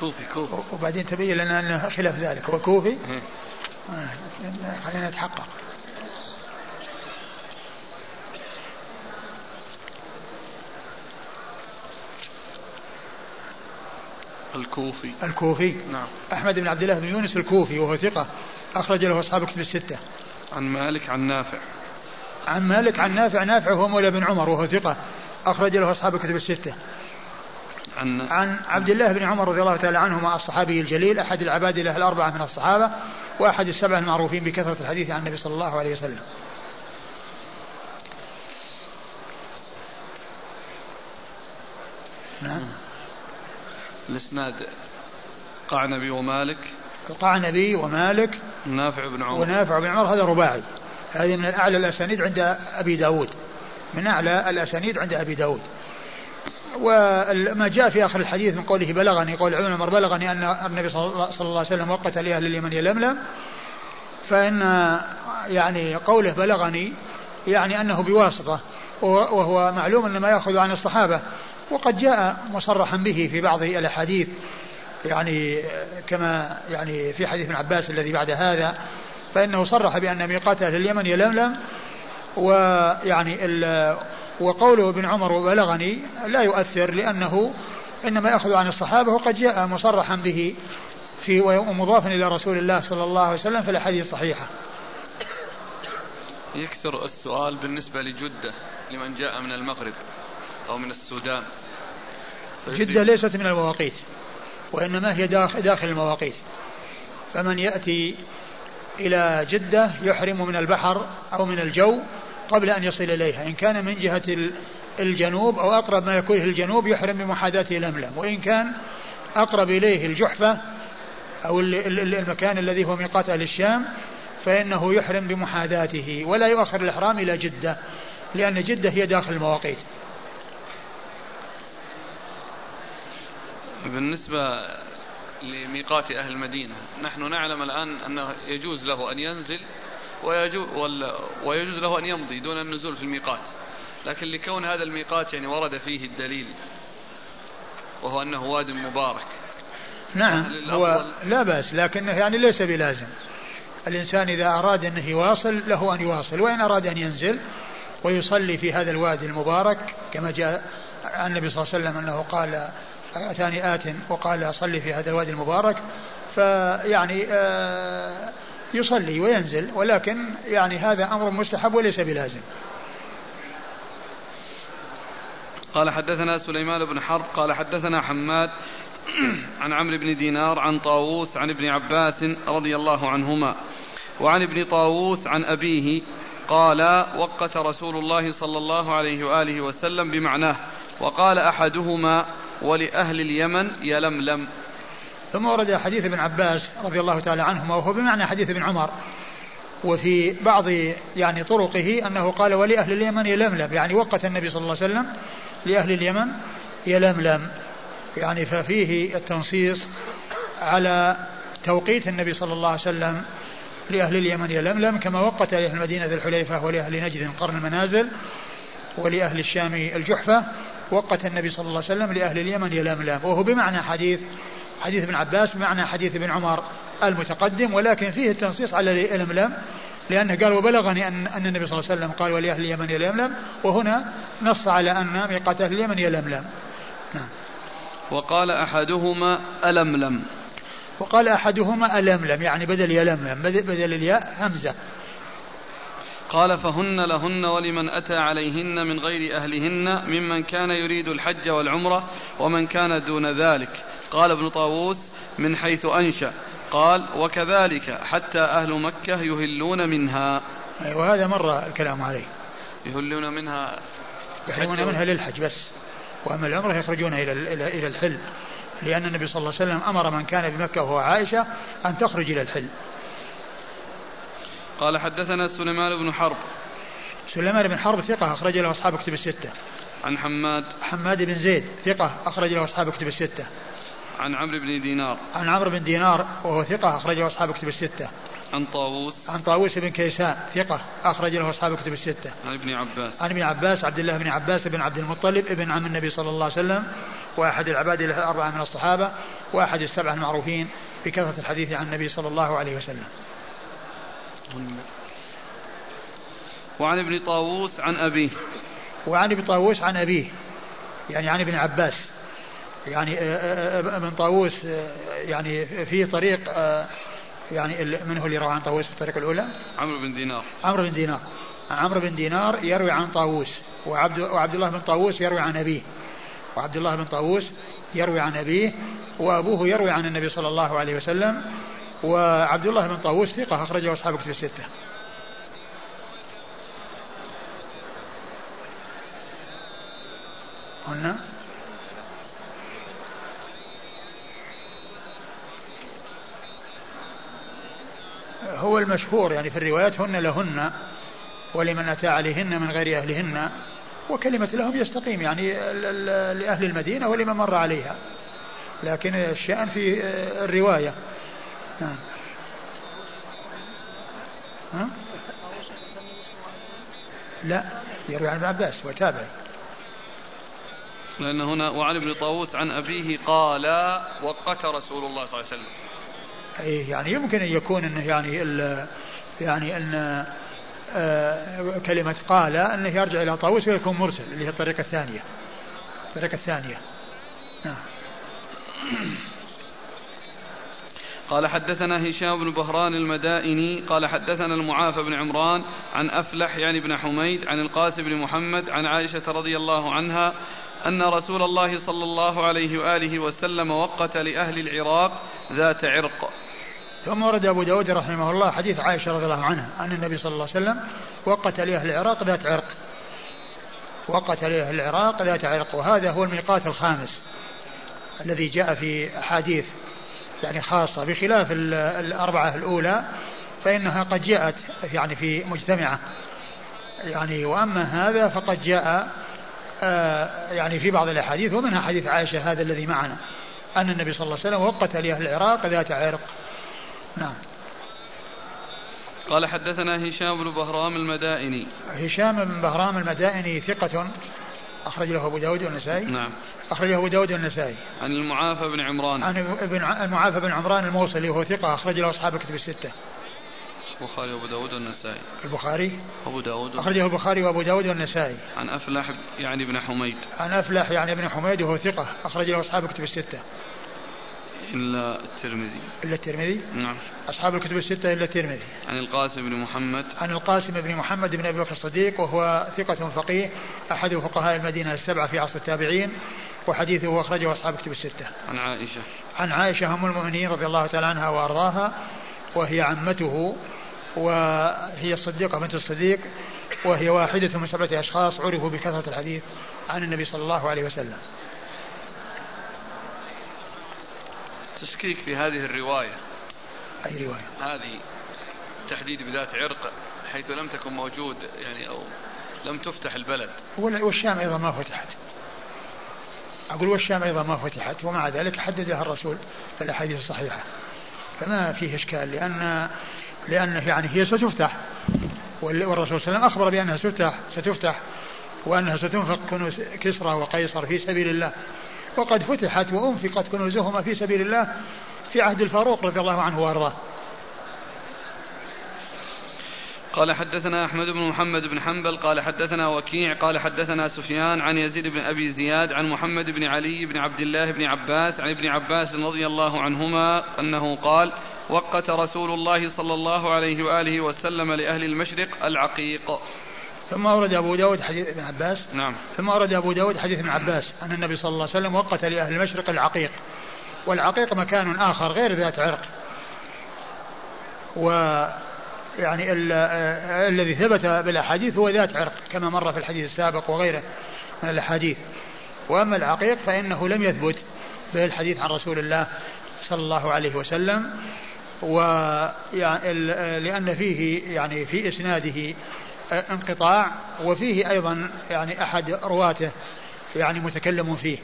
Speaker 1: كوفي كوفي.
Speaker 2: وبعدين تبين لنا أنه خلاف ذلك. هو كوفي؟ آه خلينا نتحقق.
Speaker 1: الكوفي.
Speaker 2: الكوفي.
Speaker 1: نعم.
Speaker 2: أحمد بن عبد الله بن يونس الكوفي وهو ثقة أخرج له أصحاب كتب الستة.
Speaker 1: عن مالك عن نافع.
Speaker 2: عن مالك عن نافع نافع هو مولى بن عمر وهو ثقة. أخرج له أصحاب كتب الستة. عن عن عبد الله بن عمر رضي الله تعالى عنهما الصحابي الجليل أحد العباد له الأربعة من الصحابة وأحد السبعة المعروفين بكثرة الحديث عن النبي صلى الله عليه وسلم.
Speaker 1: نعم. الإسناد قعنبي ومالك.
Speaker 2: القعنبي ومالك
Speaker 1: نافع بن عمر.
Speaker 2: ونافع بن عمر هذا رباعي. هذه من أعلى الأسانيد عند أبي داود. من أعلى الأسانيد عند أبي داود. وما جاء في آخر الحديث من قوله بلغني قول عمر بلغني أن النبي صلى الله عليه وسلم وقت لأهل اليمن يلملم فإن يعني قوله بلغني يعني أنه بواسطة وهو معلوم أن ما يأخذ عن الصحابة. وقد جاء مصرحا به في بعض الأحاديث يعني كما يعني في حديث ابن عباس الذي بعد هذا فإنه صرح بأن ميقات أهل اليمن يلملم ويعني وقوله ابن عمر وبلغني لا يؤثر لأنه إنما يأخذ عن الصحابة وقد جاء مصرحا به في ومضافا إلى رسول الله صلى الله عليه وسلم في الأحاديث الصحيحة.
Speaker 1: يكثر السؤال بالنسبة لجدة لمن جاء من المغرب أو من السودان.
Speaker 2: جدة ليست من المواقيت وإنما هي داخل المواقيت. فمن يأتي إلى جدة يحرم من البحر أو من الجو قبل أن يصل إليها. إن كان من جهة الجنوب أو أقرب ما يكون الجنوب يحرم بمحاذاة لملم وإن كان أقرب إليه الجحفة أو المكان الذي هو ميقات أهل الشام فإنه يحرم بمحاذاته ولا يؤخر الإحرام إلى جدة لأن جدة هي داخل المواقيت.
Speaker 1: بالنسبة لميقات أهل المدينة. نحن نعلم الآن أنه يجوز له أن ينزل ويجوز, ويجوز له أن يمضي دون النزول في الميقات. لكن لكون هذا الميقات يعني ورد فيه الدليل وهو أنه واد مبارك.
Speaker 2: نعم هو لا بأس لكنه يعني ليس بلازم. الإنسان إذا أراد أنه يواصل له أن يواصل. وإن أراد أن ينزل ويصلي في هذا الوادي المبارك كما جاء عن النبي صلى الله عليه وسلم أنه قال أتاني آت وقال صلي في هذا الوادي المبارك فيعني آه يصلي وينزل ولكن يعني هذا أمر مستحب وليس بلازم.
Speaker 1: قال حدثنا سليمان بن حرب قال حدثنا حماد عن عمرو بن دينار عن طاووس عن ابن عباس رضي الله عنهما وعن ابن طاووس عن أبيه قال وقت رسول الله صلى الله عليه وآله وسلم بمعناه وقال أحدهما ولأهل اليمن يلملم.
Speaker 2: ثم ورد حديث ابن عباس رضي الله تعالى عنهما وهو بمعنى حديث ابن عمر وفي بعض يعني طرقه أنه قال ولأهل اليمن يلملم يعني وقت النبي صلى الله عليه وسلم لأهل اليمن يلملم. يعني ففيه التنصيص على توقيت النبي صلى الله عليه وسلم لأهل اليمن يلملم كما وقت لأهل المدينة الحليفة ولأهل نجد قرن المنازل ولأهل الشام الجحفة وقت النبي صلى الله عليه وسلم لأهل اليمن يلملم وهو بمعنى حديث حديث ابن عباس بمعنى حديث ابن عمر المتقدم ولكن فيه التنصيص على اليملم لأنه قال وبلغني أن, أن النبي صلى الله عليه وسلم قال ولأهل اليمن يلملم وهنا نص على أن ميقات أهل اليمن يلملم نعم.
Speaker 1: وقال أحدهما ألملم
Speaker 2: وقال أحدهما ألملم يعني بدل يلملم بدل الياء همزة.
Speaker 1: قال فهن لهن ولمن أتى عليهن من غير أهلهن ممن كان يريد الحج والعمرة ومن كان دون ذلك. قال ابن طاووس من حيث أنشأ. قال وكذلك حتى أهل مكة يهلون منها.
Speaker 2: وهذا مر الكلام عليه.
Speaker 1: يهلون منها.
Speaker 2: يحرمون منها للحج بس. وأما العمرة يخرجون إلى إلى الحل. لأن النبي صلى الله عليه وسلم أمر من كان بمكة وهو عائشة أن تخرج إلى الحل.
Speaker 1: قال حدثنا سليمان بن حرب.
Speaker 2: سليمان بن حرب ثقة أخرج له أصحاب كتب الستة.
Speaker 1: عن حماد.
Speaker 2: حماد بن زيد ثقة أخرج له أصحاب كتب الستة.
Speaker 1: عن عمرو بن دينار.
Speaker 2: عن عمرو بن دينار وهو ثقة أخرج له أصحاب كتب الستة.
Speaker 1: عن طاووس.
Speaker 2: عن طاووس بن كيسان ثقة أخرج له أصحاب كتب الستة.
Speaker 1: عن ابن عباس.
Speaker 2: عن ابن عباس عبد الله بن عباس بن عبد المطلب ابن عم النبي صلى الله عليه وسلم وأحد العباد الأربعة من الصحابة وأحد السبعة المعروفين بكثرة الحديث عن النبي صلى الله عليه وسلم.
Speaker 1: وعن ابن طاووس عن أبيه.
Speaker 2: وعن ابن طاووس عن أبيه. يعني عن ابن عباس. يعني آه، آه، آه، ابن طاووس يعني في طريق يعني من هو اللي روى عن طاووس في الطريق الأولى؟
Speaker 1: عمرو بن دينار.
Speaker 2: عمرو بن دينار. عمرو بن دينار يروي عن طاووس. وعبد وعبد الله بن طاووس يروي عن أبيه. وعبد الله بن طاووس يروي عن أبيه. وأبوه يروي عن النبي صلى الله عليه وسلم. وعبد الله بن طاووس ثقة أخرجه أصحاب كتب الستة. هن هو المشهور يعني في الروايات هن لهن ولمن أتى عليهن من غير أهلهن وكلمة لهم يستقيم يعني لأهل المدينة ولمن مر عليها. لكن الشأن في الرواية. نعم ها؟ لا يروي عن ابن عباس وتابعي
Speaker 1: لأن هنا وعن ابن طاووس عن أبيه قال وقت رسول الله صلى الله عليه وسلم.
Speaker 2: أي يعني يمكن أن يكون أنه يعني ال يعني أن آه كلمة قال أنه يرجع إلى طاووس ويكون مرسل اللي هي الطريقة الثانية. الطريقة الثانية. نعم.
Speaker 1: قال حدثنا هشام بن بهران المدائني قال حدثنا المعافى بن عمران عن أفلح يعني بن حميد عن القاسم بن محمد عن عائشة رضي الله عنها أن رسول الله صلى الله عليه وآله وسلم وقت لأهل العراق ذات عرق.
Speaker 2: ثم ورد أبو داود رحمه الله حديث عائشة رضي الله عنها أن النبي صلى الله عليه وسلم وقت لأهل العراق ذات عرق. وقت لأهل العراق ذات عرق وهذا هو الميقات الخامس الذي جاء في أحاديث يعني خاصة بخلاف الأربعة الأولى فإنها قد جاءت يعني في مجتمعة. يعني وأما هذا فقد جاء آه، يعني في بعض الأحاديث ومنها حديث عائشة هذا الذي معنا أن النبي صلى الله عليه وسلم وقت لأهل العراق ذات عرق. نعم.
Speaker 1: قال حدثنا هشام بن بهرام المدائني.
Speaker 2: هشام بن بهرام المدائني ثقة أخرج له أبو داود والنسائي.
Speaker 1: نعم.
Speaker 2: أخرج له أبو داود والنسائي.
Speaker 1: عن المعافى بن عمران.
Speaker 2: عن ابن المعافى بن عمران الموصلي وهو ثقة أخرج له أصحاب الكتب الستة.
Speaker 1: البخاري وأبو داود والنسائي.
Speaker 2: البخاري.
Speaker 1: أبو داود.
Speaker 2: أخرجه البخاري وأبو داود والنسائي.
Speaker 1: عن أفلح يعني ابن حميد.
Speaker 2: عن أفلح يعني ابن حميد وهو ثقة أخرج له أصحاب الكتب الستة.
Speaker 1: إلا الترمذي.
Speaker 2: إلا الترمذي؟
Speaker 1: نعم.
Speaker 2: أصحاب الكتب الستة إلا الترمذي.
Speaker 1: عن القاسم بن محمد.
Speaker 2: عن القاسم بن محمد بن أبي بكر الصديق وهو ثقة فقيه أحد فقهاء المدينة السبعة في عصر التابعين وحديثه أخرجه أصحاب الكتب الستة.
Speaker 1: عن عائشة.
Speaker 2: عن عائشة أم المؤمنين رضي الله تعالى عنها وأرضاها وهي عمته وهي الصديقة بنت الصديق وهي واحدة من سبعة أشخاص عرفوا بكثرة الحديث عن النبي صلى الله عليه وسلم.
Speaker 1: تشكيك في هذه الرواية.
Speaker 2: أي رواية؟
Speaker 1: هذه تحديد بذات عرق حيث لم تكن موجود يعني أو لم تفتح البلد.
Speaker 2: والشام أيضا ما فتحت. أقول والشام أيضا ما فتحت ومع ذلك حددها الرسول في الأحاديث الصحيحة. فما فيه إشكال لأن لأنه يعني هي ستفتح. والرسول صلى الله عليه وسلم أخبر بأنها ستفتح ستفتح وأنها ستنفق كنوز كسرى وقيصر في سبيل الله. وقد فتحت وأنفقت كنوزهما في سبيل الله في عهد الفاروق رضي الله عنه وأرضاه.
Speaker 1: قال حدثنا أحمد بن محمد بن حنبل قال حدثنا وكيع قال حدثنا سفيان عن يزيد بن أبي زياد عن محمد بن علي بن عبد الله بن عباس عن ابن عباس رضي الله عنهما أنه قال وقت رسول الله صلى الله عليه وآله وسلم لأهل المشرق العقيق.
Speaker 2: ثم أورد أبو داود حديث ابن عباس.
Speaker 1: نعم.
Speaker 2: ثم أورد أبو داود حديث ابن عباس أن النبي صلى الله عليه وسلم وقت لأهل المشرق العقيق. والعقيق مكان آخر غير ذات عرق. و يعني الذي ثبت بالأحاديث هو ذات عرق كما مر في الحديث السابق وغيره من الأحاديث. وأما العقيق فإنه لم يثبت به الحديث عن رسول الله صلى الله عليه وسلم. و لأن فيه يعني في إسناده انقطاع وفيه أيضا يعني أحد رواته يعني متكلم فيه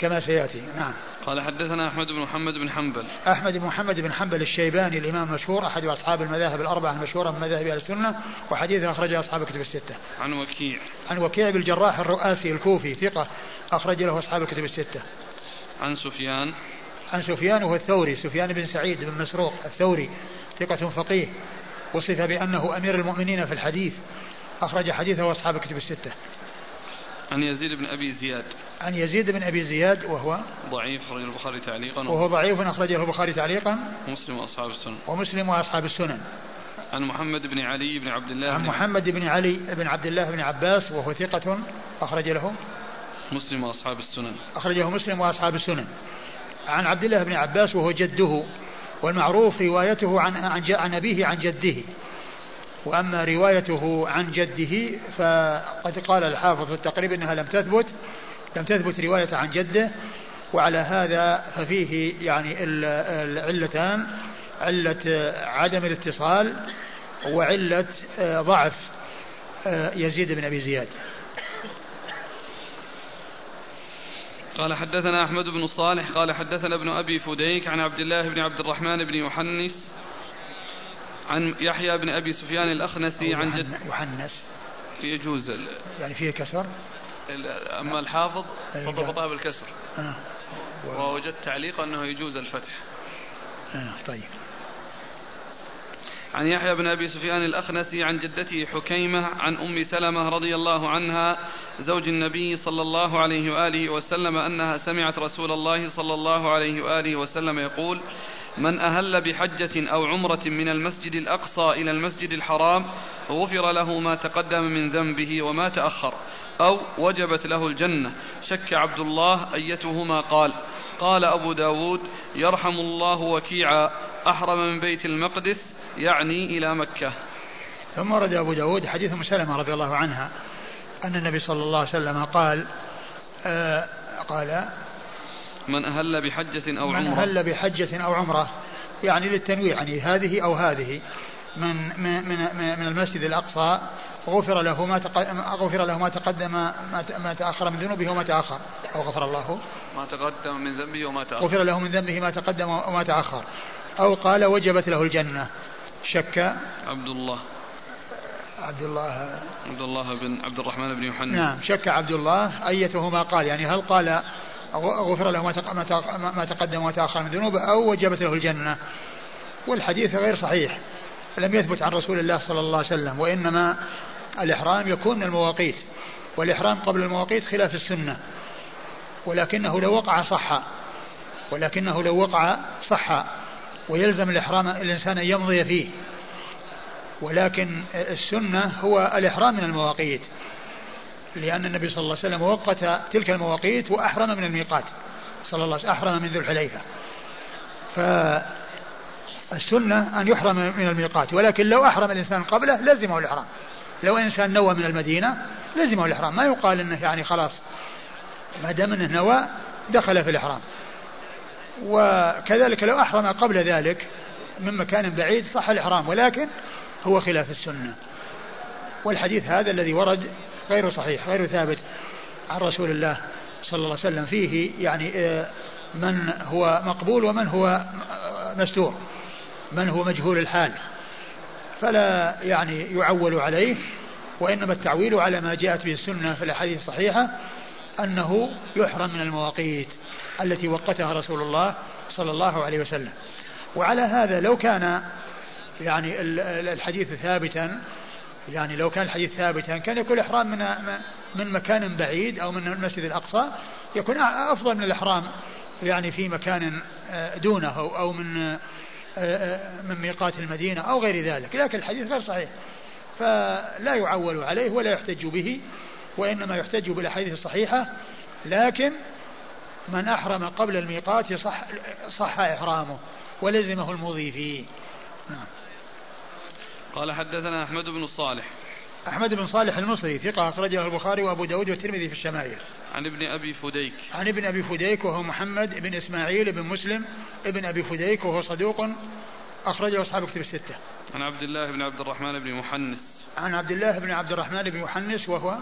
Speaker 2: كما سيأتي. نعم.
Speaker 1: قال حدثنا أحمد بن محمد بن حنبل.
Speaker 2: أحمد بن محمد بن حنبل الشيباني الإمام المشهور أحد أصحاب المذاهب الأربعة المشهورة من مذاهب أهل السنة وحديثه أخرجه أصحاب الكتب الستة.
Speaker 1: عن وكيع.
Speaker 2: عن وكيع بن الجراح الرؤاسي الكوفي ثقة أخرج له أصحاب الكتب الستة.
Speaker 1: عن سفيان.
Speaker 2: عن سفيان وهو الثوري سفيان بن سعيد بن مسروق الثوري ثقة فقيه. وصف بأنه أمير المؤمنين في الحديث. أخرج حديثه أصحاب الكتب الستة.
Speaker 1: عن يزيد بن أبي زياد.
Speaker 2: عن يزيد بن أبي زياد وهو
Speaker 1: ضعيف أخرجه البخاري تعليقا.
Speaker 2: وهو ضعيف أخرجه البخاري تعليقا.
Speaker 1: ومسلم وأصحاب السنن.
Speaker 2: ومسلم وأصحاب السنن.
Speaker 1: عن محمد بن علي بن عبد الله
Speaker 2: عن محمد بن علي بن عبد الله بن عباس وهو ثقة أخرج له.
Speaker 1: مسلم وأصحاب السنن.
Speaker 2: أخرجه مسلم وأصحاب السنن. عن عبد الله بن عباس وهو جده. والمعروف روايته عن عن, أبيه عن جده. وأما روايته عن جده فقد قال الحافظ في التقريب أنها لم تثبت لم تثبت رواية عن جده. وعلى هذا ففيه يعني العلتان علة عدم الاتصال وعلة آه، ضعف آه، يزيد بن أبي زياد.
Speaker 1: قال حدثنا أحمد بن صالح قال حدثنا ابن أبي فديك عن عبد الله بن عبد الرحمن بن يحنس عن يحيى بن أبي سفيان الأخنسي عن جد
Speaker 2: يحنس
Speaker 1: يجوز
Speaker 2: يعني فيه كسر
Speaker 1: أما الحافظ فضبطها بالكسر
Speaker 2: آه.
Speaker 1: ووجدت تعليق أنه يجوز الفتح
Speaker 2: آه. طيب
Speaker 1: عن يحيى بن أبي سفيان الأخنسي عن جدته حكيمة عن أم سلمة رضي الله عنها زوج النبي صلى الله عليه وآله وسلم أنها سمعت رسول الله صلى الله عليه وآله وسلم يقول: من أهل بحجة أو عمرة من المسجد الأقصى إلى المسجد الحرام غفر له ما تقدم من ذنبه وما تأخر أو وجبت له الجنة. شك عبد الله أيتهما قال قال أبو داود يرحم الله وكيعا أحرم من بيت المقدس يعني إلى مكة.
Speaker 2: ثم ورد أبو داود حديث أم سلمة رضي الله عنها أن النبي صلى الله عليه وسلم قال آه قال
Speaker 1: من أهل بحجة أو
Speaker 2: من
Speaker 1: عمرة.
Speaker 2: من أهل بحجة أو عمرة يعني للتنويع يعني هذه أو هذه من من من, من المسجد الأقصى غفر له ما غفر له ما تقدم ما تأخر من ذنوبه وما تأخر أو غفر الله.
Speaker 1: ما تقدم من ذنبه وما تأخر.
Speaker 2: غفر له من ذنبه ما تقدم وما تأخر. أو قال وجبت له الجنة. شك
Speaker 1: عبد الله
Speaker 2: عبد الله
Speaker 1: عبد الله بن عبد الرحمن بن يوحنا.
Speaker 2: نعم شك عبد الله أيتهما قال يعني هل قال غفر له ما تقدم وتأخر من ذنوبه أو وجبت له الجنة. والحديث غير صحيح لم يثبت عن رسول الله صلى الله عليه وسلم وإنما الإحرام يكون من المواقيت والإحرام قبل المواقيت خلاف السنة. ولكنه لو وقع صح ولكنه لو وقع صح ويلزم الإحرام الإنسان أن يمضي فيه. ولكن السنة هو الإحرام من المواقيت. لأن النبي صلى الله عليه وسلم وقت تلك المواقيت وأحرم من الميقات. صلى الله عليه وسلم أحرم من ذو الحليفة. فالسنة أن يحرم من الميقات. ولكن لو أحرم الإنسان قبله لزمه الإحرام. لو إنسان نوى من المدينة لزمه الإحرام. ما يقال أنه يعني خلاص ما دام أنه نوى دخل في الإحرام. وكذلك لو أحرم قبل ذلك من مكان بعيد صح الإحرام ولكن هو خلاف السنة. والحديث هذا الذي ورد غير صحيح غير ثابت عن رسول الله صلى الله عليه وسلم. فيه يعني آه، من هو مقبول ومن هو مستور من هو مجهول الحال. فلا يعني يعول عليه وإنما التعويل على ما جاءت به السنة في الأحاديث الصحيحة أنه يحرم من المواقيت. التي وقتها رسول الله صلى الله عليه وسلم. وعلى هذا لو كان يعني الحديث ثابتا يعني لو كان الحديث ثابتا كان يكون الإحرام من من مكان بعيد أو من المسجد الأقصى يكون أفضل من الإحرام يعني في مكان دونه أو من من ميقات المدينة أو غير ذلك. لكن الحديث غير صحيح. فلا يعول عليه ولا يحتج به وإنما يحتج بالأحاديث الصحيحة. لكن من أحرم قبل الميقات يصح صح إحرامه ولزمه المضي فيه. نعم.
Speaker 1: قال حدثنا أحمد بن الصالح
Speaker 2: أحمد بن صالح المصري ثقة أخرجه البخاري وأبو داود والترمذي في الشمائل.
Speaker 1: عن ابن أبي فديك.
Speaker 2: عن ابن أبي فديك وهو محمد بن إسماعيل بن مسلم ابن أبي فديك وهو صدوق أخرجه أصحاب كتب الستة.
Speaker 1: عن عبد الله بن عبد الرحمن بن محنس.
Speaker 2: عن عبد الله بن عبد الرحمن بن محنس وهو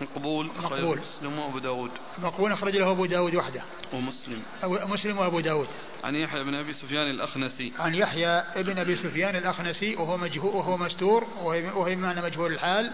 Speaker 1: مقبول
Speaker 2: مقبول.
Speaker 1: مسلم وأبو داود.
Speaker 2: مقبول أخرج له أبو داود وحده.
Speaker 1: ومسلم.
Speaker 2: أو مسلم وأبو داود.
Speaker 1: عن يحيى بن أبي سفيان الأخنسي.
Speaker 2: عن يحيى بن أبي سفيان الأخنسي وهو مجهول وهو مستور وهو بمعنى مجهول الحال.